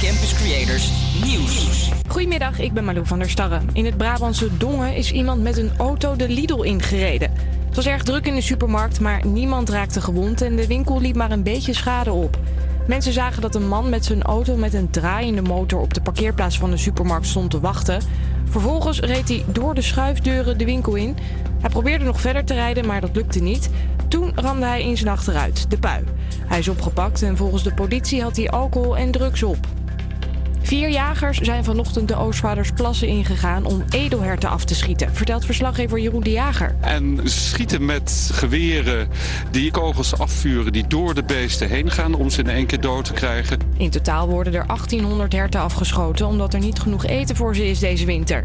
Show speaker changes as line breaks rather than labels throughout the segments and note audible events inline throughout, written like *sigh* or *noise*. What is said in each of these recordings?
Campus Creators Nieuws.
Goedemiddag, ik ben Malou van der Starre. In het Brabantse Dongen is iemand met een auto de Lidl ingereden. Het was erg druk in de supermarkt, maar niemand raakte gewond en de winkel liep maar een beetje schade op. Mensen zagen dat een man met zijn auto met een draaiende motor op de parkeerplaats van de supermarkt stond te wachten. Vervolgens reed hij door de schuifdeuren de winkel in. Hij probeerde nog verder te rijden, maar dat lukte niet. Toen ramde hij in zijn achteruit, de pui. Hij is opgepakt en volgens de politie had hij alcohol en drugs op. Vier jagers zijn vanochtend de Oostvaardersplassen ingegaan om edelherten af te schieten, vertelt verslaggever Jeroen de Jager.
En schieten met geweren die kogels afvuren die door de beesten heen gaan om ze in één keer dood te krijgen.
In totaal worden er 1800 herten afgeschoten omdat er niet genoeg eten voor ze is deze winter.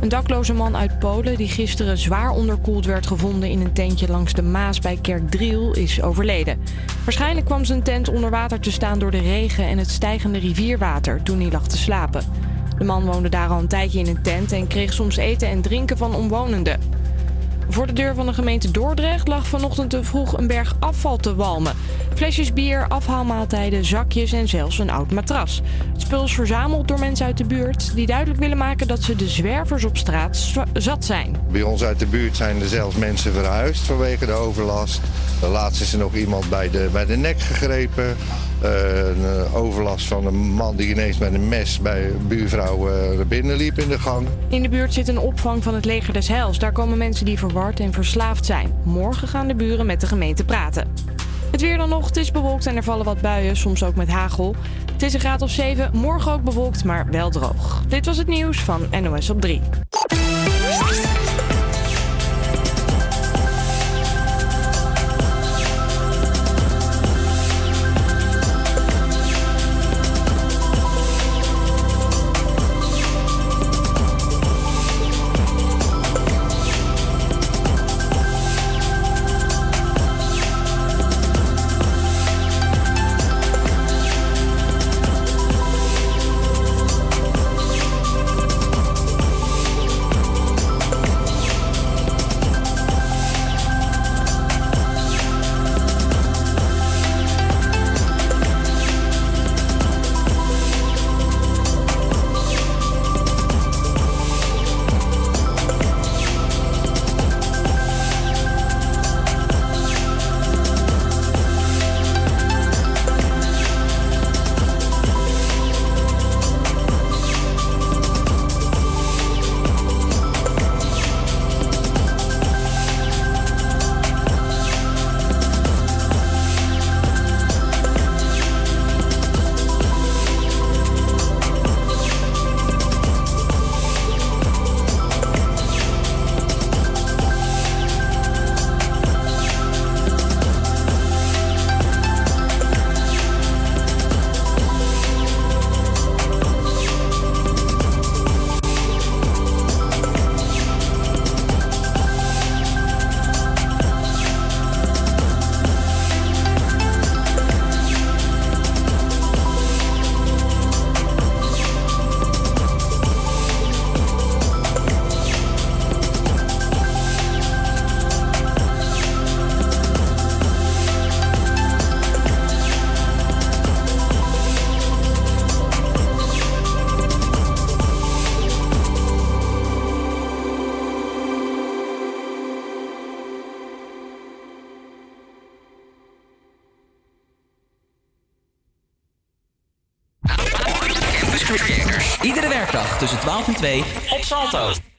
Een dakloze man uit Polen die gisteren zwaar onderkoeld werd gevonden in een tentje langs de Maas bij Kerkdriel is overleden. Waarschijnlijk kwam zijn tent onder water te staan door de regen en het stijgende rivierwater toen hij lag te slapen. De man woonde daar al een tijdje in een tent en kreeg soms eten en drinken van omwonenden. Voor de deur van de gemeente Dordrecht lag vanochtend te vroeg een berg afval te walmen. Flesjes bier, afhaalmaaltijden, zakjes en zelfs een oud matras. Het spul is verzameld door mensen uit de buurt die duidelijk willen maken dat ze de zwervers op straat zat zijn.
Bij ons uit de buurt zijn er zelfs mensen verhuisd vanwege de overlast. Laatst is er nog iemand bij de, bij de nek gegrepen. Een eh, overlast van een man die ineens met een mes bij een buurvrouw naar binnen liep in de gang.
In de buurt zit een opvang van het leger des Heils. Daar komen mensen die verward en verslaafd zijn. Morgen gaan de buren met de gemeente praten. Het weer dan nog, het is bewolkt en er vallen wat buien, soms ook met hagel. Het is een graad of 7, morgen ook bewolkt, maar wel droog. Dit was het nieuws van NOS op 3.
12 en 2 op Salto.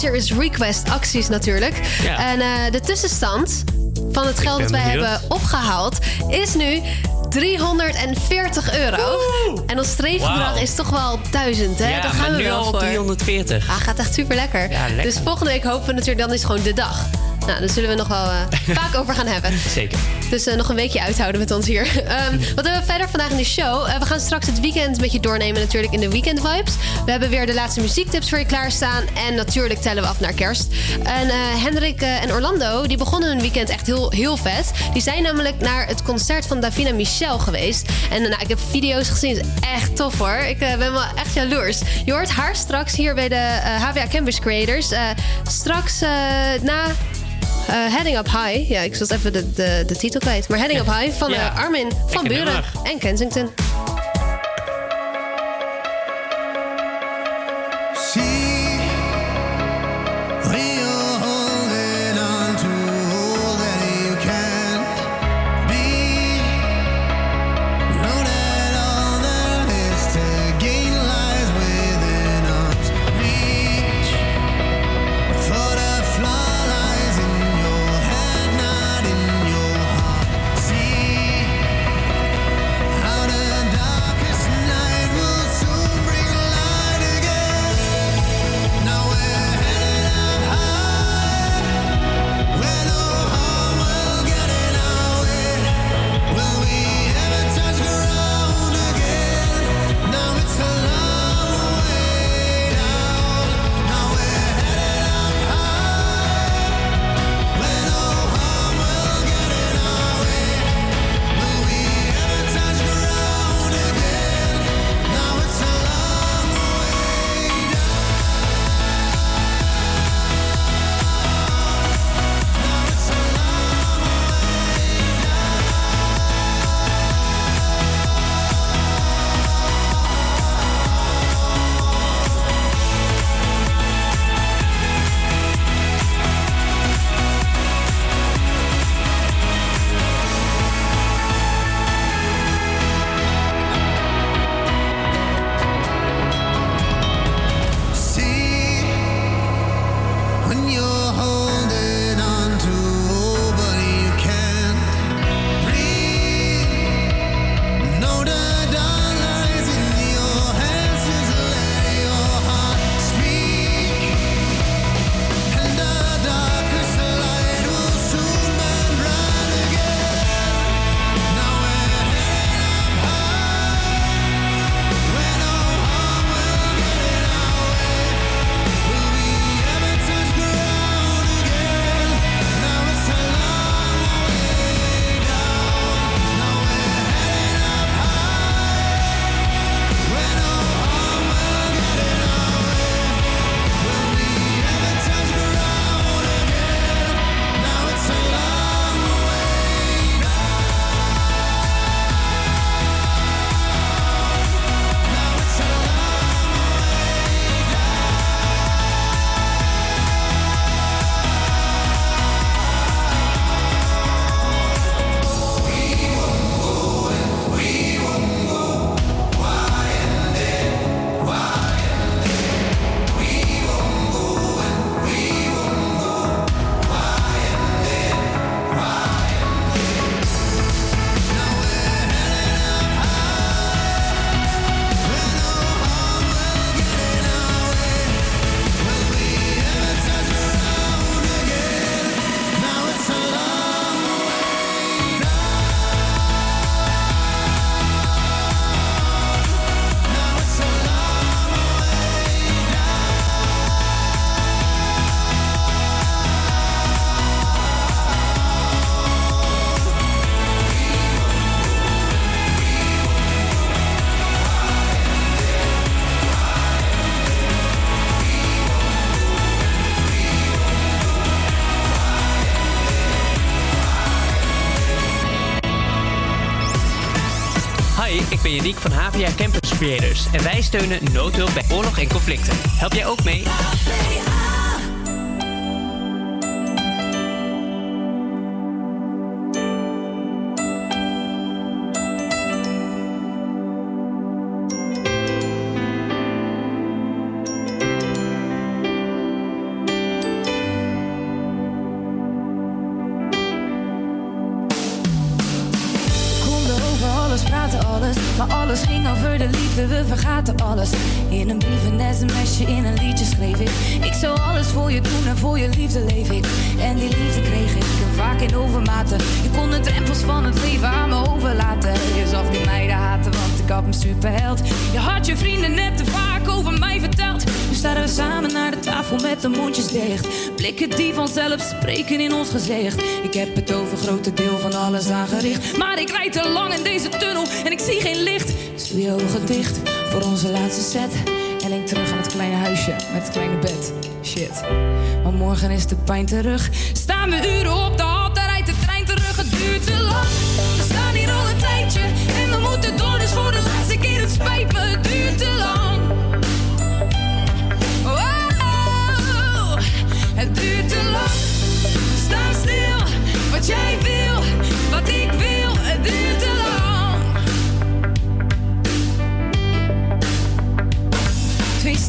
Serious Request acties natuurlijk.
Ja.
En eh, de tussenstand van het geld dat wij
benieuwd.
hebben opgehaald is nu 340 euro. En ons streefbedrag is toch wel 1000, hè?
ja,
Daar gaan
maar
we
nu
wel voor.
340.
Ah, gaat echt super lekker.
Ja, lekker.
Dus volgende week hopen we natuurlijk, dan is gewoon de dag. Nou, daar zullen we nog wel eh, *laughs* vaak over gaan hebben.
Zeker.
Dus eh, nog een weekje uithouden met ons hier. *laughs* Ehm, wat hebben we verder vandaag in de show? Eh, we gaan straks het weekend met je doornemen natuurlijk in de weekend vibes. We hebben weer de laatste muziektips voor je klaarstaan. En natuurlijk tellen we af naar kerst. En eh, Hendrik en Orlando, die begonnen hun weekend echt heel, heel vet. Die zijn namelijk naar het concert van Davina Michel geweest. En nou, ik heb video's gezien. Is echt tof hoor. Ik ben wel echt jaloers. Je hoort haar straks hier bij de HVA Campus Creators. Straks na... Eh, Heading Up High. Ja, ik was even de, de, de titel kwijt. Maar Heading Up High van eh, Armin van Buren en Kensington.
Van HVA Campus Creators en wij steunen noodhulp bij oorlog en conflicten. Help jij ook mee?
Alles. Ging over de liefde, we vergaten alles. In een brief, een sms'je, in een liedje schreef ik. Ik zou alles voor je doen en voor je liefde leef ik. En die liefde kreeg ik vaak in overmaten. Je kon de drempels van het leven aan me overlaten. Je zag die meiden haten, want ik had me superheld. Je had je vrienden net te vaak over mij verteld. Nu staan we samen naar de tafel met de mondjes dicht. Blikken die vanzelf spreken in ons gezicht. Ik heb het over grote deel van alles aangericht. Maar ik rijd te lang in deze tunnel en ik zie geen licht. Dus doe je ogen dicht voor onze laatste set. En denk terug aan het kleine huisje met het kleine bed. Shit. Maar morgen is de pijn terug. Staan we uren op de We staan hier al een tijdje. En we moeten door, dus voor de laatste keer. Het het duurt te lang.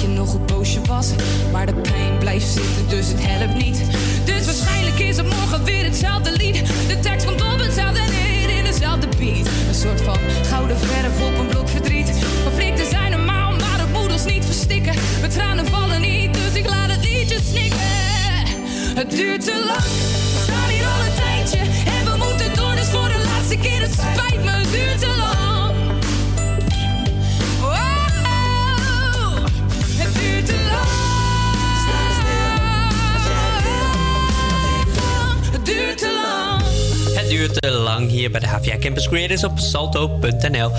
Je nog hoe boos je was. Maar de pijn blijft zitten, dus het helpt niet. Dus waarschijnlijk is het morgen weer hetzelfde lied. De tekst komt op hetzelfde neer in dezelfde beat. Een soort van gouden verf op een blok verdriet. Conflicten zijn normaal, maar het moet ons niet verstikken. Mijn tranen vallen niet, dus ik laat het liedje snikken. Het duurt te lang, we staan hier al een tijdje. En we moeten door, dus voor de laatste keer. Het spijt me, het duurt te lang. Te lang
hier bij de HVA Campus Creators op salto.nl.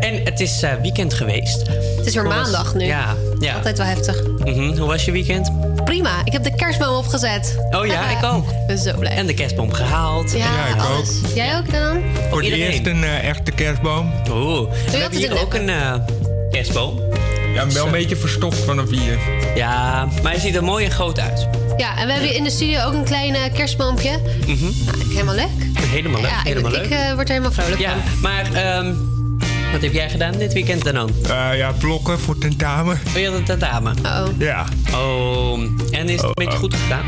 En het is eh, weekend geweest.
Het is weer
was-
maandag nu.
Ja, ja.
Altijd wel heftig.
Mhm, Hoe was je weekend?
Prima, ik heb de kerstboom opgezet.
Oh ja, ik *laughs* ook.
Ik ben zo blij.
En de kerstboom gehaald.
Ja,
ik ook.
Jij ook dan?
Voor het
iedereen.
eerst een eh, echte kerstboom.
Oeh. We hebben hier ook een eh, kerstboom.
Ja, wel een beetje verstopt vanaf hier.
Ja, maar hij ziet er mooi en groot uit.
Ja, en we hebben hier in de studio ook een klein eh, kerstboompje.
Mhm.
Nou, helemaal leuk.
Helemaal leuk.
Ja, ik,
helemaal
ik
leuk.
eh, word er helemaal vrolijk
ja,
van.
maar ehm, wat heb jij gedaan dit weekend dan? ook?
Eh, ja, blokken voor tentamen.
Oh, je had een tentamen.
Oh.
Ja.
Oh, en is het een beetje
oh.
goed gegaan?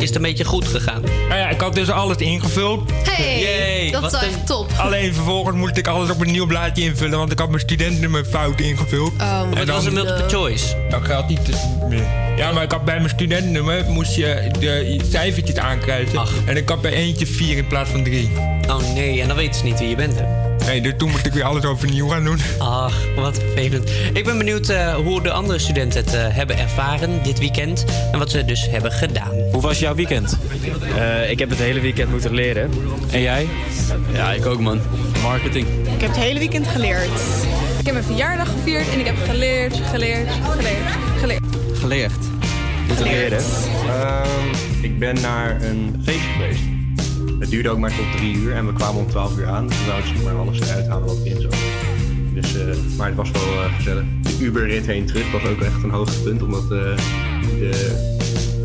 Is het een beetje goed gegaan?
Nou ja, ik had dus alles ingevuld.
Hey,
Yay,
dat is
een-
echt top.
Alleen vervolgens moest ik alles op een nieuw blaadje invullen, want ik had mijn studentennummer fout ingevuld.
Oh,
Het was een multiple choice.
Dat geldt niet meer. Ja, maar ik had bij mijn studentennummer moest je de cijfertjes aankruisen.
Ach.
En ik had bij eentje vier in plaats van drie.
Oh nee, en dan weten ze niet wie je bent. Hè?
Nee, dus toen moest ik weer alles overnieuw gaan doen.
Ach, wat vervelend. Ik ben benieuwd eh, hoe de andere studenten het eh, hebben ervaren dit weekend. En wat ze dus hebben gedaan.
Hoe was jouw weekend? ik heb het hele weekend moeten leren. En jij? Ja, ik ook man. Marketing.
Ik heb het hele weekend geleerd. Ik heb mijn verjaardag gevierd en ik heb geleerd, geleerd, geleerd, geleerd.
Geleerd. Moeten leren.
Ehm, ik ben naar een feest geweest. Het duurde ook maar tot drie uur en we kwamen om 12 uur aan. Dus we zouden zeg maar alles eruit halen wat in zat. Dus, eh, maar het was wel eh, gezellig. De Uberrit heen terug was ook echt een hoogtepunt, omdat eh, de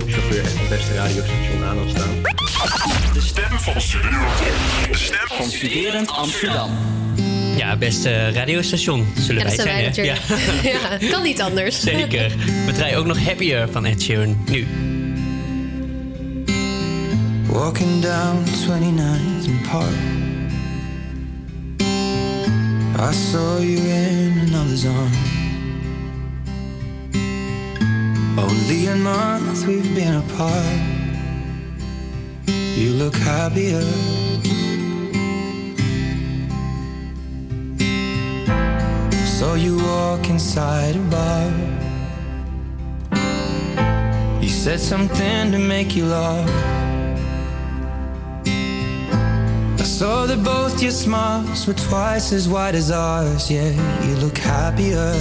chauffeur echt het beste radiostation aan had staan.
De stem van Studerend. De stem van Studerend Amsterdam.
Ja, beste radiostation zullen
Ja,
wij
zijn wij
zijn. hè?
natuurlijk. *laughs* Ja, kan niet anders.
Zeker. We draaien ook nog Happier van Ed Sheeran nu.
Walking down 29th and Park. I saw you in another's arm. Only a month we've been apart. You look happier. Saw you walk inside a bar. You said something to make you laugh. Saw that both your smiles were twice as wide as ours. Yeah, you look happier.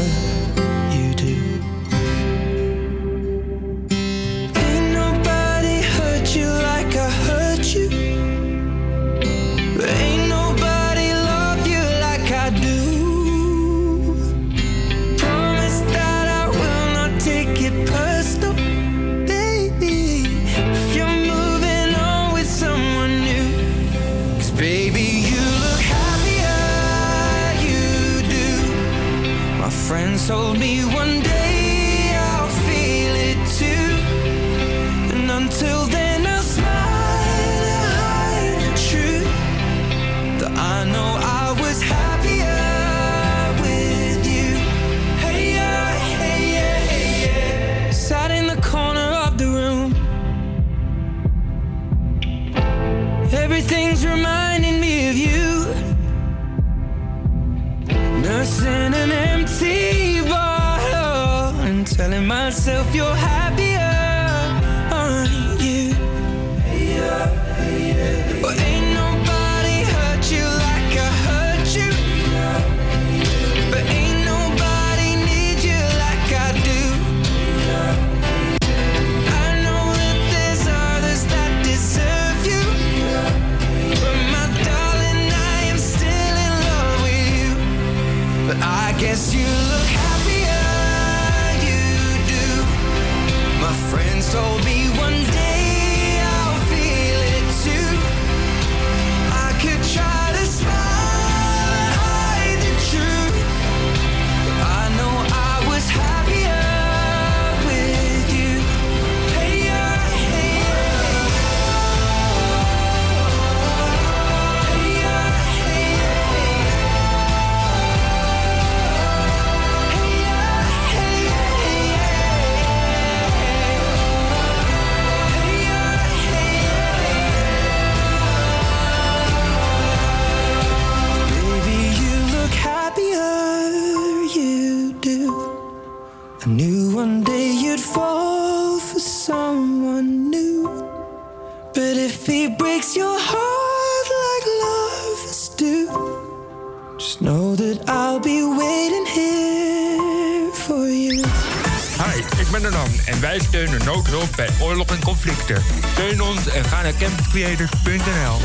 Bij oorlog en conflicten. Steun ons en ga naar campuscreators.nl.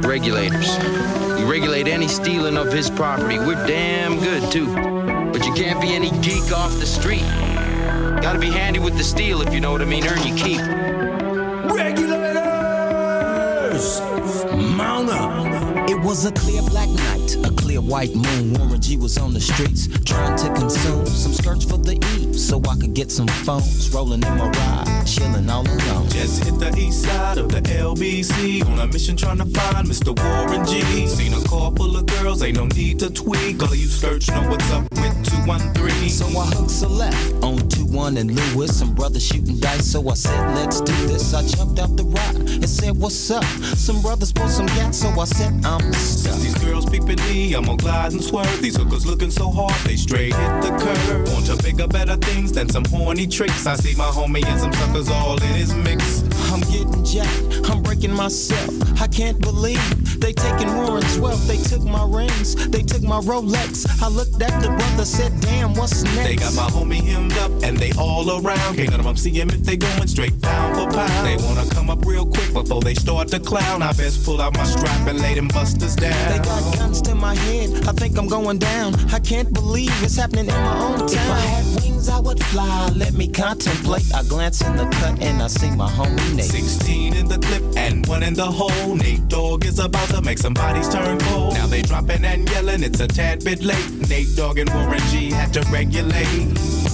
Regulators. You regulate any stealing of his property. We're damn good, too. But you can't be any geek off the street. Gotta be handy with the steel, if you know what I mean. Earn your keep.
Regulators! Mount up! It was a clear black night, a clear white moon. Warren G was on the streets trying to consume some skirts for the E so I could get some phones. Rolling in my ride, chilling all alone.
Just hit the east side of the LBC on a mission trying to find Mr. Warren G. Seen a car full of girls, ain't no need to tweak. All of you search know what's up with 213.
So I hooked a left on 2-1 and Lewis. Some brothers shooting dice, so I said, let's do this. I jumped out the ride and said, what's up? Some brothers pulled some gas, so I said, I'm stuck.
These girls peeping me, I'm gonna glide and swerve. These hookers looking so hard, they straight hit the curve. Want to bigger, better things than some horny tricks. I see my homie and some suckers all in his mix.
I'm getting jacked, I'm breaking myself. I can't believe they taking more Warren's wealth. They took my rings, they took my Rolex. I looked at the brother, said, damn, what's next?
They got my homie hemmed up and they all around. Can't of them see him if they going straight down for pound. They wanna come up real quick before they start to clown. I best pull out my strap and lay them busters down.
They got guns to my head, I think I'm going down. I can't believe it's happening in my own town. If I had wings, I would fly. Let me contemplate. I glance in the cut and I see my homie Nate.
16 in the clip and one in the hole. Nate Dogg is about to make some bodies turn cold. Now they dropping and yelling, it's a tad bit late. Nate Dogg and Warren G had to regulate.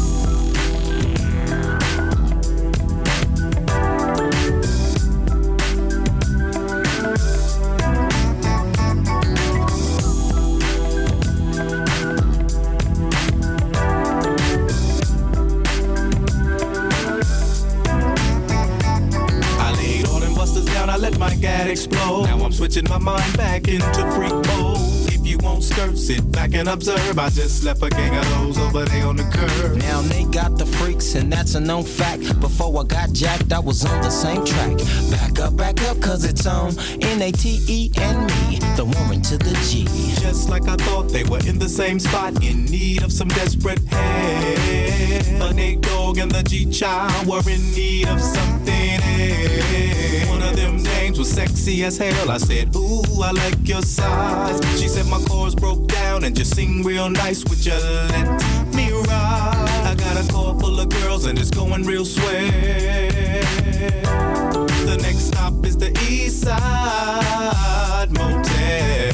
Switching my mind back into freak skirt. Sit back and observe. I just left a gang of those over there on the curb.
Now they got the freaks, and that's a known fact. Before I got jacked, I was on the same track. Back up, back up, cause it's on N A T E and me, the woman to the G.
Just like I thought they were in the same spot, in need of some desperate help. The Nate Dogg and the G Child were in need of something else. One of them names was sexy as hell. I said, Ooh, I like your size. She said my chords broke down and just sing real nice. Would you let me ride? I got a car full of girls and it's going real swell. The next stop is the East Side Motel.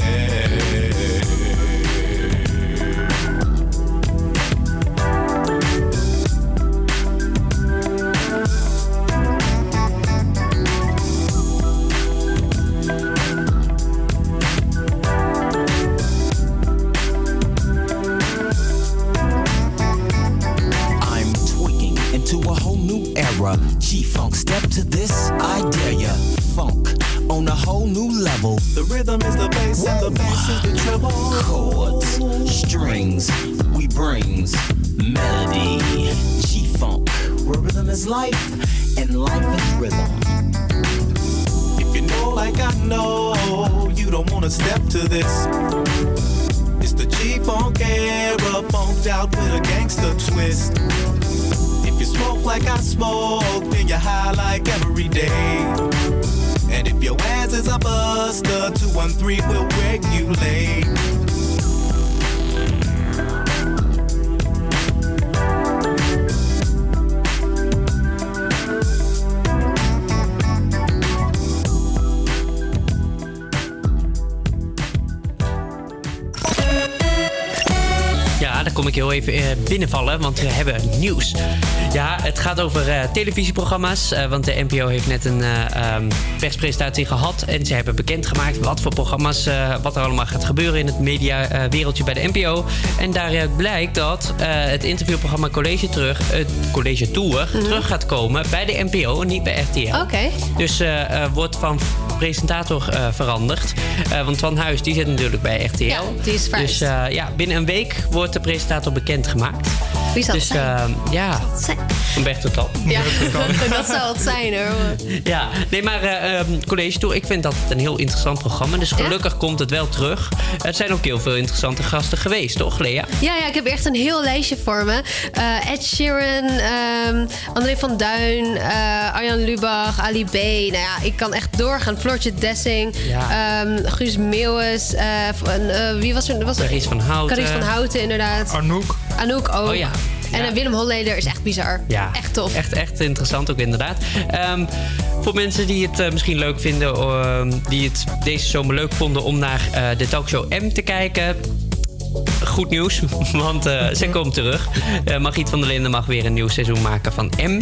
New. G-Funk, step to this, I dare ya. Funk on a whole new level.
The rhythm is the bass and the bass is the treble.
Chords, strings, we brings melody. G-Funk, where rhythm is life and life is rhythm.
If you know like I know, you don't wanna step to this. It's the G-Funk era, funked out with a gangster twist. You smoke like I smoke, then you're high like every day. And if your ass is a buster, 213 will regulate.
Kom ik heel even eh, binnenvallen, want we hebben nieuws. Ja, het gaat over eh, televisieprogramma's. eh, want de NPO heeft net een eh, ehm, perspresentatie gehad. En ze hebben bekendgemaakt wat voor programma's, wat er allemaal gaat gebeuren in het mediawereldje bij de NPO. En daaruit blijkt dat het interviewprogramma College Terug, het College Tour, terug gaat komen bij de NPO en niet bij RTL.
Oké.
Dus wordt van presentator veranderd. Want Van Huis die zit natuurlijk bij RTL.
Ja, die is.
Dus ja, binnen een week wordt de presentator bekendgemaakt.
Wie zal
dus,
het zijn?
eh, ja? Humberto Total.
Ja, *laughs* dat zou het zijn hoor.
Ja, nee, maar eh, ehm, College Tour, ik vind dat een heel interessant programma. Dus gelukkig komt het wel terug. Er zijn ook heel veel interessante gasten geweest, toch, Lea?
Ja, ja, ik heb echt een heel lijstje voor me. Eh, Ed Sheeran, ehm, André van Duin, eh, Arjan Lubach, Ali B. Nou ja, ik kan echt doorgaan. Floortje Dessing,
Ja.
ehm, Guus Meeuwis. eh, eh, wie was er? Was er?
Carice van Houten.
Carice van Houten, inderdaad.
Anouk.
Anouk ook.
Oh ja.
En
Ja.
eh, Willem Holleder is echt bizar.
Ja,
Echt tof.
Echt, echt interessant ook inderdaad. Ehm, voor mensen die het eh, misschien leuk vinden, ehm, die het deze zomer leuk vonden om naar eh, de talkshow M te kijken. Goed nieuws, *laughs* want eh, ze komt terug. Eh Margriet van der Linden mag weer een nieuw seizoen maken van M.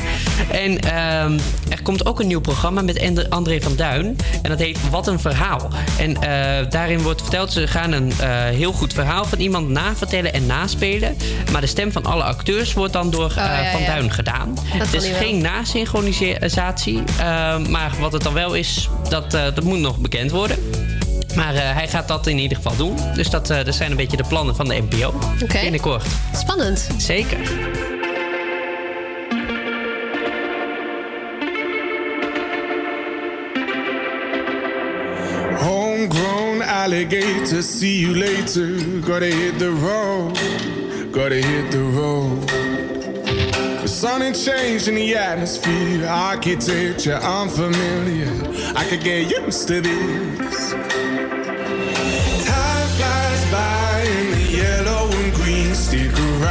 En ehm, er komt ook een nieuw programma met André van Duin. En dat heet Wat een Verhaal. En eh, daarin wordt verteld, ze gaan een heel goed verhaal van iemand navertellen en naspelen. Maar de stem van alle acteurs wordt dan door
ja,
Van
ja.
Duin gedaan.
Dat
Het is
wel.
geen nasynchronisatie. maar wat het dan wel is, dat, dat moet nog bekend worden. Maar eh, hij gaat dat in ieder geval doen. Dus dat, eh, dat zijn een beetje de plannen van de NPO.
Oké.
Binnenkort.
Spannend.
Zeker.
Homegrown alligator, see you later. Gotta hit the road, gotta hit the road. The sun ain't changing the atmosphere, architecture unfamiliar. I could get used to this.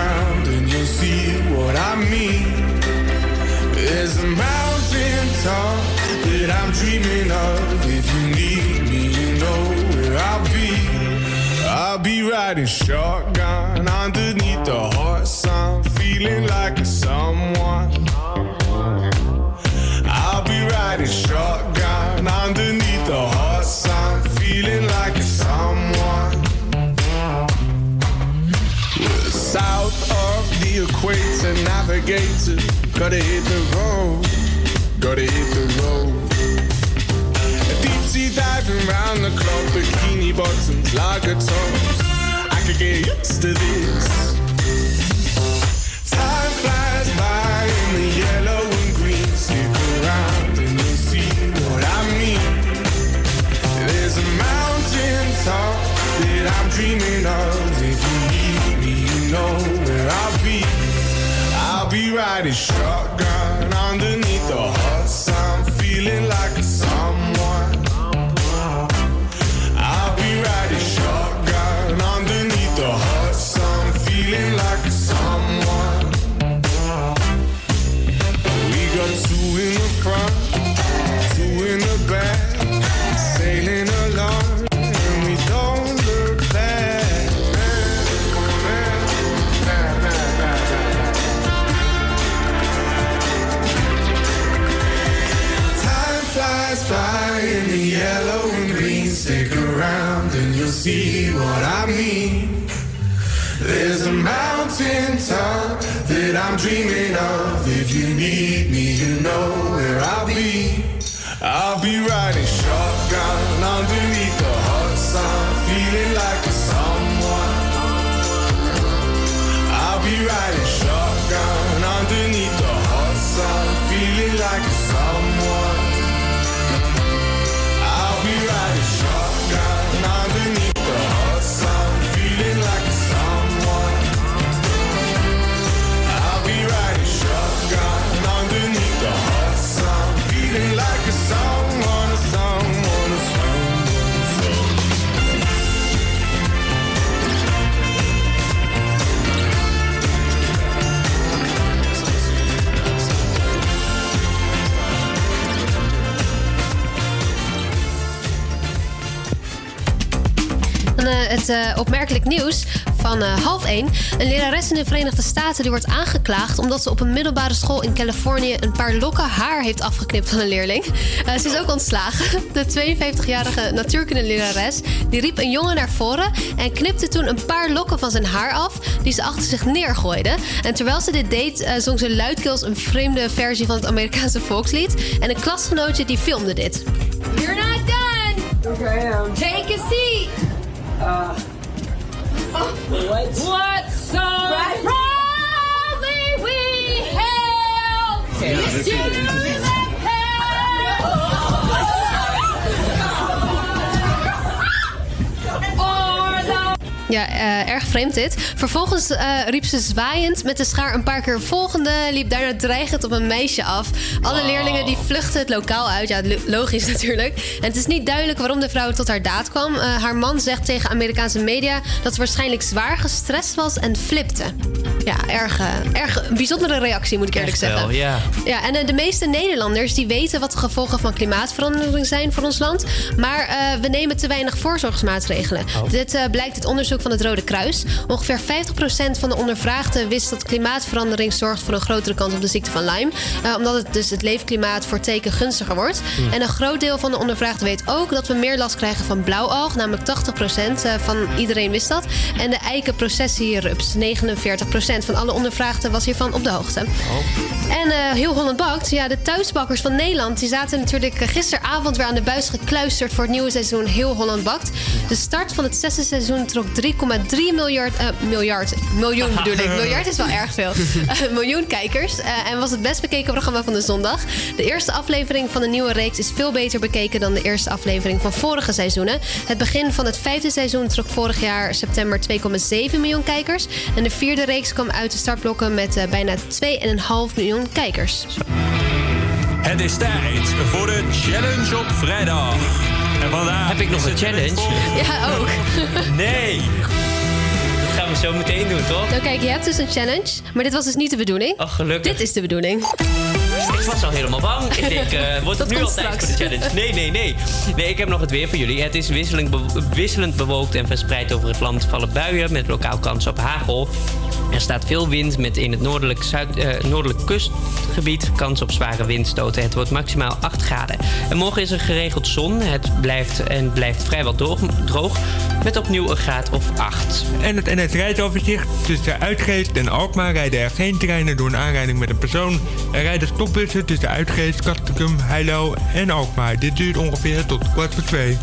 Around and you'll see what I mean. There's a mountain top that I'm dreaming of. If you need me, you know where I'll be. I'll be riding shotgun underneath the hot sun, feeling like a someone. I'll be riding shotgun underneath equator, navigator. Gotta hit the road, gotta hit the road. Deep sea diving round the clock, bikini bottoms, lager tops. I could get used to this. Time flies by in the yellow and green. Stick around and you'll see what I mean. There's a mountain top that I'm dreaming of. If you need me, you know where I'll be. Be riding shotgun underneath the hot sun, feeling like a someone. I'll be riding shotgun underneath the hot sun, feeling like a someone. We got two in the front, mountain top that I'm dreaming of. If you need me, you know where I'll be. I'll be riding
Eh, opmerkelijk nieuws van eh, half 1. Een lerares in de Verenigde Staten die wordt aangeklaagd omdat ze op een middelbare school in Californië een paar lokken haar heeft afgeknipt van een leerling. Eh, ze is ook ontslagen. *laughs* De 52-jarige natuurkundelerares die riep een jongen naar voren en knipte toen een paar lokken van zijn haar af die ze achter zich neergooide. En terwijl ze dit deed, eh, zong ze luidkeels een vreemde versie van het Amerikaanse volkslied. En een klasgenootje die filmde dit.
You're not done. Okay, I am. Take a seat. Uh. What? What so proudly we hail this
Ja, eh, erg vreemd dit. Vervolgens eh, riep ze zwaaiend met de schaar een paar keer volgende. Liep daarna dreigend op een meisje af. Alle leerlingen die vluchtten het lokaal uit. Ja, lo- logisch *laughs* natuurlijk. En het is niet duidelijk waarom de vrouw tot haar daad kwam. Eh, haar man zegt tegen Amerikaanse media dat ze waarschijnlijk zwaar gestrest was en flipte. Ja, erg, eh, erg een bijzondere reactie moet ik eerlijk
Echt wel,
zeggen.
ja.
Ja, en eh, de meeste Nederlanders die weten wat de gevolgen van klimaatverandering zijn voor ons land. Maar eh, we nemen te weinig voorzorgsmaatregelen.
Oh.
Dit blijkt uit onderzoek van het Rode Kruis. Ongeveer 50% van de ondervraagden wist dat klimaatverandering zorgt voor een grotere kans op de ziekte van Lyme. Omdat het dus het leefklimaat voor teken gunstiger wordt.
Hmm.
En een groot deel van de ondervraagden weet ook dat we meer last krijgen van blauwalg. Namelijk 80% eh, van iedereen wist dat. En de eikenprocessierups. 49% van alle ondervraagden was hiervan op de hoogte. En eh, heel Holland bakt. Ja, de thuisbakkers van Nederland die zaten natuurlijk eh, gisteravond weer aan de buis gekluisterd voor het nieuwe seizoen Heel Holland bakt. De start van het zesde seizoen trok 3,3 miljard, eh, miljard, miljoen bedoel ik. *laughs* Miljard is wel erg veel. *laughs* Miljoen kijkers. en was het best bekeken programma van de zondag. De eerste aflevering van de nieuwe reeks is veel beter bekeken dan de eerste aflevering van vorige seizoenen. Het begin van het vijfde seizoen trok vorig jaar september 2,7 miljoen kijkers. En de vierde reeks kwam uit de startblokken met eh, bijna 2,5 miljoen kijkers.
Het is tijd voor de challenge op vrijdag. En vandaag
Heb ik nog een challenge?
Ja, ook. *laughs*
Nee! Dat gaan we zo meteen doen, toch?
Nou kijk, je hebt dus een challenge, maar dit was dus niet de bedoeling.
Oh, gelukkig.
Dit is de bedoeling.
Ik was al helemaal bang. Ik denk, eh, *laughs* wordt het
Dat
nu al tijd voor de challenge? Nee, nee, nee. Nee, ik heb nog het weer voor jullie. Het is wisselend, be- wisselend bewolkt en verspreid over het land vallen buien met lokaal kans op hagel. Er staat veel wind met in het noordelijk, zuid, eh, noordelijk kustgebied kans op zware windstoten. Het wordt maximaal 8 graden. En morgen is er geregeld zon. Het blijft en blijft vrijwel droog, droog met opnieuw een graad of 8.
En het NS rijdoverzicht. Tussen Uitgeest en Alkmaar rijden er geen treinen door een aanrijding met een persoon. Er rijden stopbussen tussen Uitgeest, Kastrikum, Heilo en Alkmaar. Dit duurt ongeveer tot kwart voor twee.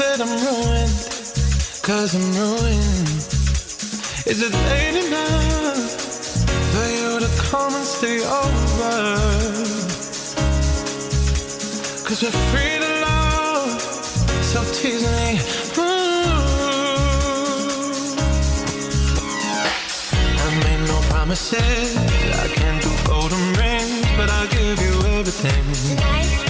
that I'm ruined? Cause I'm ruined. Is it late enough for you to come and stay over? Cause we're free to love, so tease me. Ooh. I made no promises, I can't do golden rings, but I'll give you everything. Tonight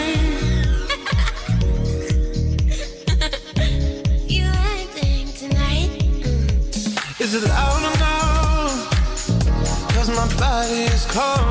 Is it loud enough? Cause my body is cold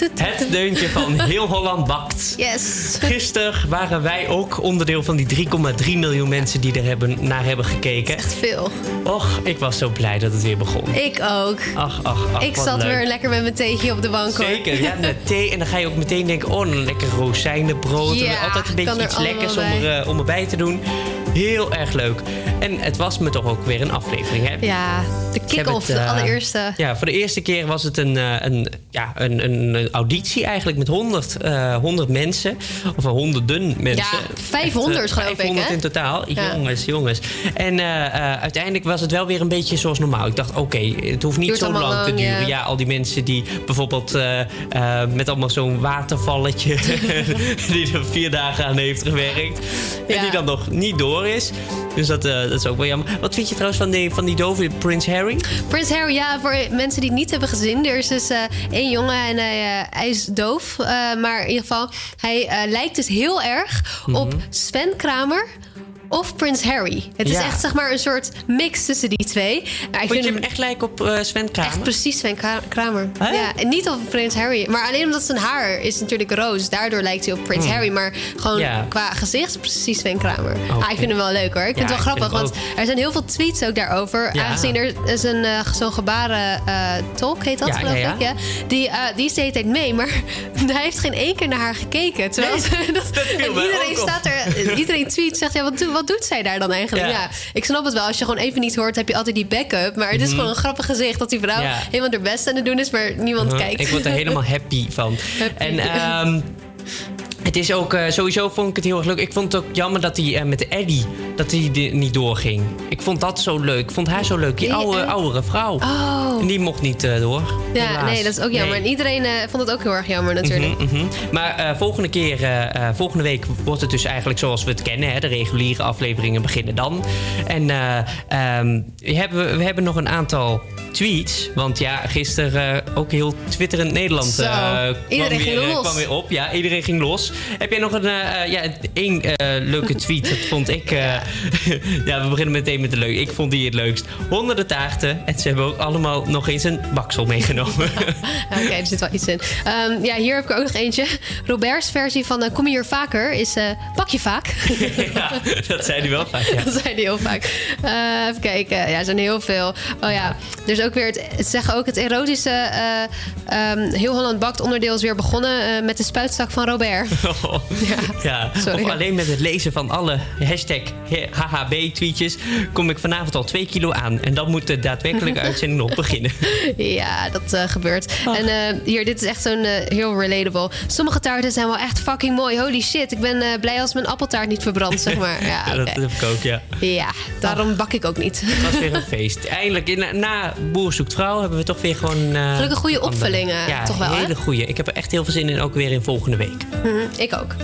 Het deuntje van *laughs* Heel Holland Bakt.
Yes.
Gisteren waren wij ook onderdeel van die 3,3 miljoen mensen die er hebben, naar hebben gekeken.
Echt veel.
Och, ik was zo blij dat het weer begon.
Ik ook.
Ach, ach, ach.
ik zat
leuk.
weer lekker met mijn theetje op de bank hoor.
Zeker, ja, met *laughs* thee. En dan ga je ook meteen denken, oh, een lekker rozijnenbrood.
Ja,
En altijd een beetje iets lekkers om, er, eh, om erbij te doen. Heel erg leuk. En het was me toch ook weer een aflevering, hè?
Ja, de kick-off, de
eh,
allereerste.
Ja, voor de eerste keer was het een, eh, een, ja, een, een, auditie eigenlijk met 100, eh 100 mensen. Of honderden mensen.
Ja, 500
Echt, eh,
geloof ik,
500
hè?
in totaal.
Ja.
Jongens, jongens. En eh, eh, uiteindelijk was het wel weer een beetje zoals normaal. Ik dacht, oké, het hoeft niet
Duurt
zo lang, te duren.
ja.
Ja, al die mensen die bijvoorbeeld eh, eh, met allemaal zo'n watervalletje... *laughs* die er vier dagen aan heeft gewerkt. En
Ja.
die dan nog niet door is. Dus dat, eh, dat is ook wel jammer. Wat vind je trouwens van die, van die dove Prins Harry?
Prins Harry, ja, voor mensen die het niet hebben gezien. Er is dus eh, één jongen en hij, eh, hij is doof. maar in ieder geval, hij lijkt dus heel erg op Sven Kramer of Prins Harry. Het is
Ja.
echt zeg maar een soort mix tussen die twee. Maar ik
Vond je
hem
echt lijken op eh, Sven Kramer?
Echt precies Sven Kra- Kramer. Ja, en niet op Prins Harry. Maar alleen omdat zijn haar is natuurlijk roos. Daardoor lijkt hij op Prins
Hmm.
Harry. Maar gewoon
Ja.
qua gezicht precies Sven Kramer. Ah, ik vind hem wel leuk hoor. Ik vind
Ja,
het wel
vind
grappig. Want er zijn heel veel tweets ook daarover.
Ja.
Aangezien er is een eh, zo'n gebaren eh, tolk heet dat
Ja,
geloof
ja, ja.
ik. Ja. Die, eh, die is de hele tijd mee. Maar *laughs* hij heeft geen één keer naar haar gekeken. Terwijl ze- *laughs* dat,
viel
en iedereen staat er. Iedereen tweet zegt ja, wat, doet- wat doet zij daar dan eigenlijk?
Ja.
Ja. ik snap het wel. Als je gewoon even niet hoort, heb je altijd die backup. Maar het is
Mhm.
gewoon een grappig gezicht dat die vrouw
Ja.
helemaal haar best aan het doen is, maar niemand
Uh-huh.
kijkt.
Ik word er helemaal *laughs* happy van. En ehm, het is ook, eh, sowieso vond ik het heel erg leuk. Ik vond het ook jammer dat hij eh, met de Eddie, dat hij niet doorging. Ik vond dat zo leuk. Ik vond haar zo leuk. Die
Die
oude, oudere vrouw.
Oh.
En die mocht niet eh, door.
Ja,
helaas.
nee, dat is ook jammer.
Nee.
En iedereen vond het ook heel erg jammer natuurlijk.
Mhm, mhm. Maar volgende keer, volgende week wordt het dus eigenlijk zoals we het kennen. Hè? De reguliere afleveringen beginnen dan. En eh, ehm, we, hebben, we hebben nog een aantal tweets. Want ja, gisteren ook heel twitterend Nederland
Zo,
eh, kwam,
iedereen
weer,
ging los.
kwam weer op. Ja, iedereen ging los. Heb jij nog een, eh, eh, ja, één eh, leuke tweet? Dat vond ik, *laughs* ja, we beginnen meteen met de leuk. Ik vond die het leukst. Honderden taarten. En ze hebben ook allemaal nog eens een baksel meegenomen. *laughs*
Oké, er zit wel iets in. Ehm, ja, hier heb ik ook nog eentje. Robert's versie van Kom je hier vaker is Pak je vaak. *laughs*
ja, dat zei hij wel vaak. Ja.
Dat zei hij heel vaak. Even kijken. Ja, er zijn heel veel. Oh ja, er is ook weer... Het, het zeggen ook het erotische... eh, ehm, heel Holland Bakt onderdeel is weer begonnen met de spuitstak van Robert.
Ja, of alleen met het lezen van alle hashtag HHB-tweetjes kom ik vanavond al 2 kilo aan. En dan moet de daadwerkelijke *laughs* uitzending nog beginnen.
Ja, dat eh, gebeurt. En eh, hier, dit is echt zo'n eh, heel relatable. Sommige taarten zijn wel echt fucking mooi. Holy shit, ik ben blij als mijn appeltaart niet verbrandt, zeg maar. Ja, *laughs*
Ja, dat heb ik ook, ja.
ja daarom bak ik ook niet.
Het was weer een *laughs* feest. Eindelijk, in- na Boer zoekt vrouw, hebben we toch weer gewoon...
Gelukkig goede opvullingen,
ja,
toch wel,
hele goede. Ik heb er echt heel veel zin in, ook weer in volgende week.
Mhm, ik ook.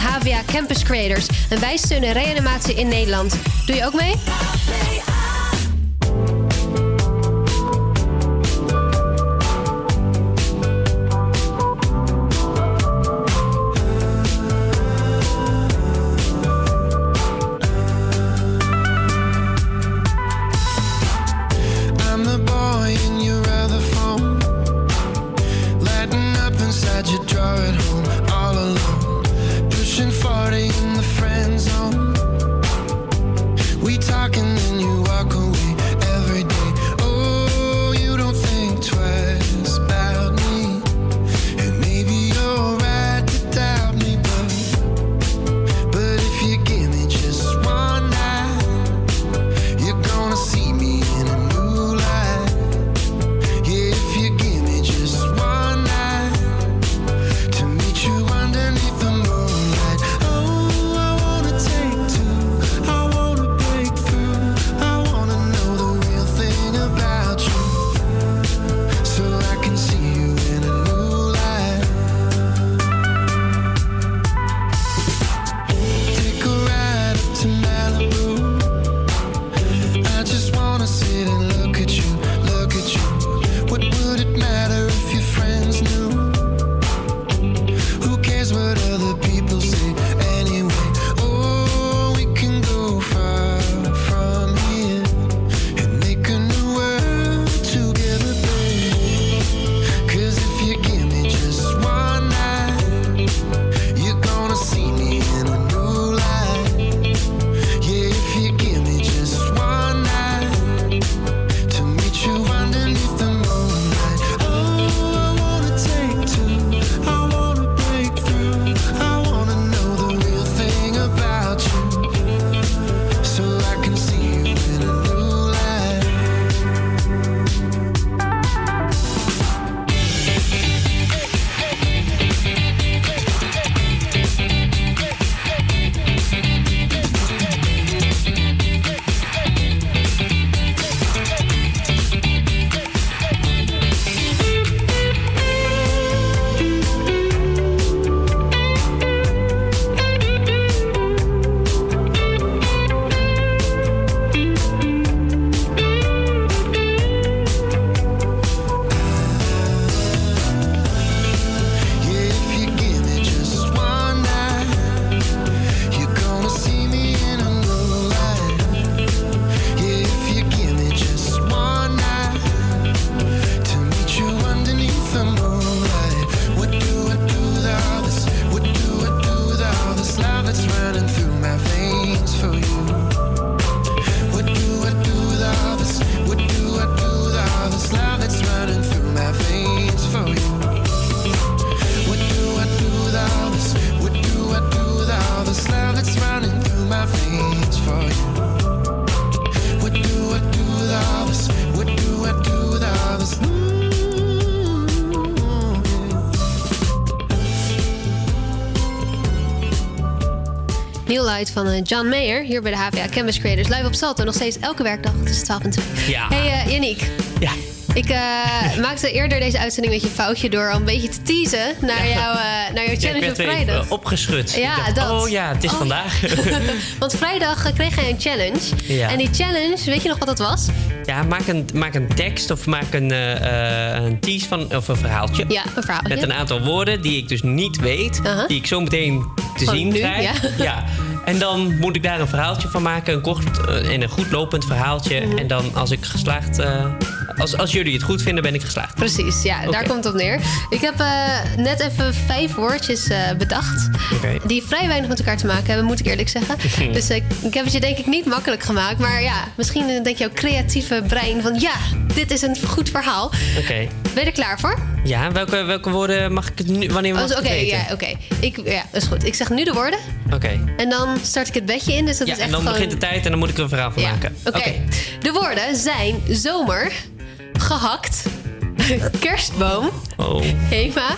HVA Campus Creators en wij steunen reanimatie in Nederland. Doe je ook mee?
New Light van eh, John Mayer. Hier bij de HVA Campus Creators. Live op Salto. Nog steeds elke werkdag tussen 12 en 2.
Ja.
Hey uh, Yannick.
Ja.
Ik uh, maakte eerder deze uitzending met je foutje door al een beetje te teasen naar,
Ja.
jouw, uh, naar jouw
Ja,
challenge
ik
op vrijdag.
even opgeschud.
Ja,
dacht,
dat.
Oh ja, het is
Oh,
vandaag. *laughs*
Want vrijdag eh, kreeg jij een challenge.
Ja.
En die challenge, weet je nog wat dat was?
Ja, maak een, maak een tekst of maak een, eh, eh, een tease van, of een verhaaltje.
Ja, een verhaaltje.
Met een aantal woorden die ik dus niet weet. Die ik zo meteen te
Gewoon
zien
nu,
krijg. *laughs*
ja.
En dan moet ik daar een verhaaltje van maken. Een kort eh, en een goed lopend verhaaltje.
Mhm.
En dan als ik geslaagd... eh, als, als jullie het goed vinden, ben ik geslaagd.
Precies, ja, daar komt het op neer. Ik heb eh, net even vijf woordjes eh, bedacht. Die vrij weinig met elkaar te maken hebben, moet ik eerlijk zeggen. *laughs* dus eh, ik heb het je denk ik niet makkelijk gemaakt. Maar ja, misschien eh, denkt jouw creatieve brein van... ja, dit is een goed verhaal.
Oké.
Ben je er klaar voor?
Ja, welke, welke woorden mag ik het nu... Wanneer mag
Oh,
ik
Oké,
het weten?
ja, oké. Ik Ja, dat is goed. Ik zeg nu de woorden.
Oké.
En dan start ik het bedje in. Dus dat
Ja,
is echt
en dan
gewoon...
begint de tijd en dan moet ik er een verhaal van
Ja,
maken.
Oké. De woorden zijn zomer, gehakt, *laughs* kerstboom,
Oh.
Hema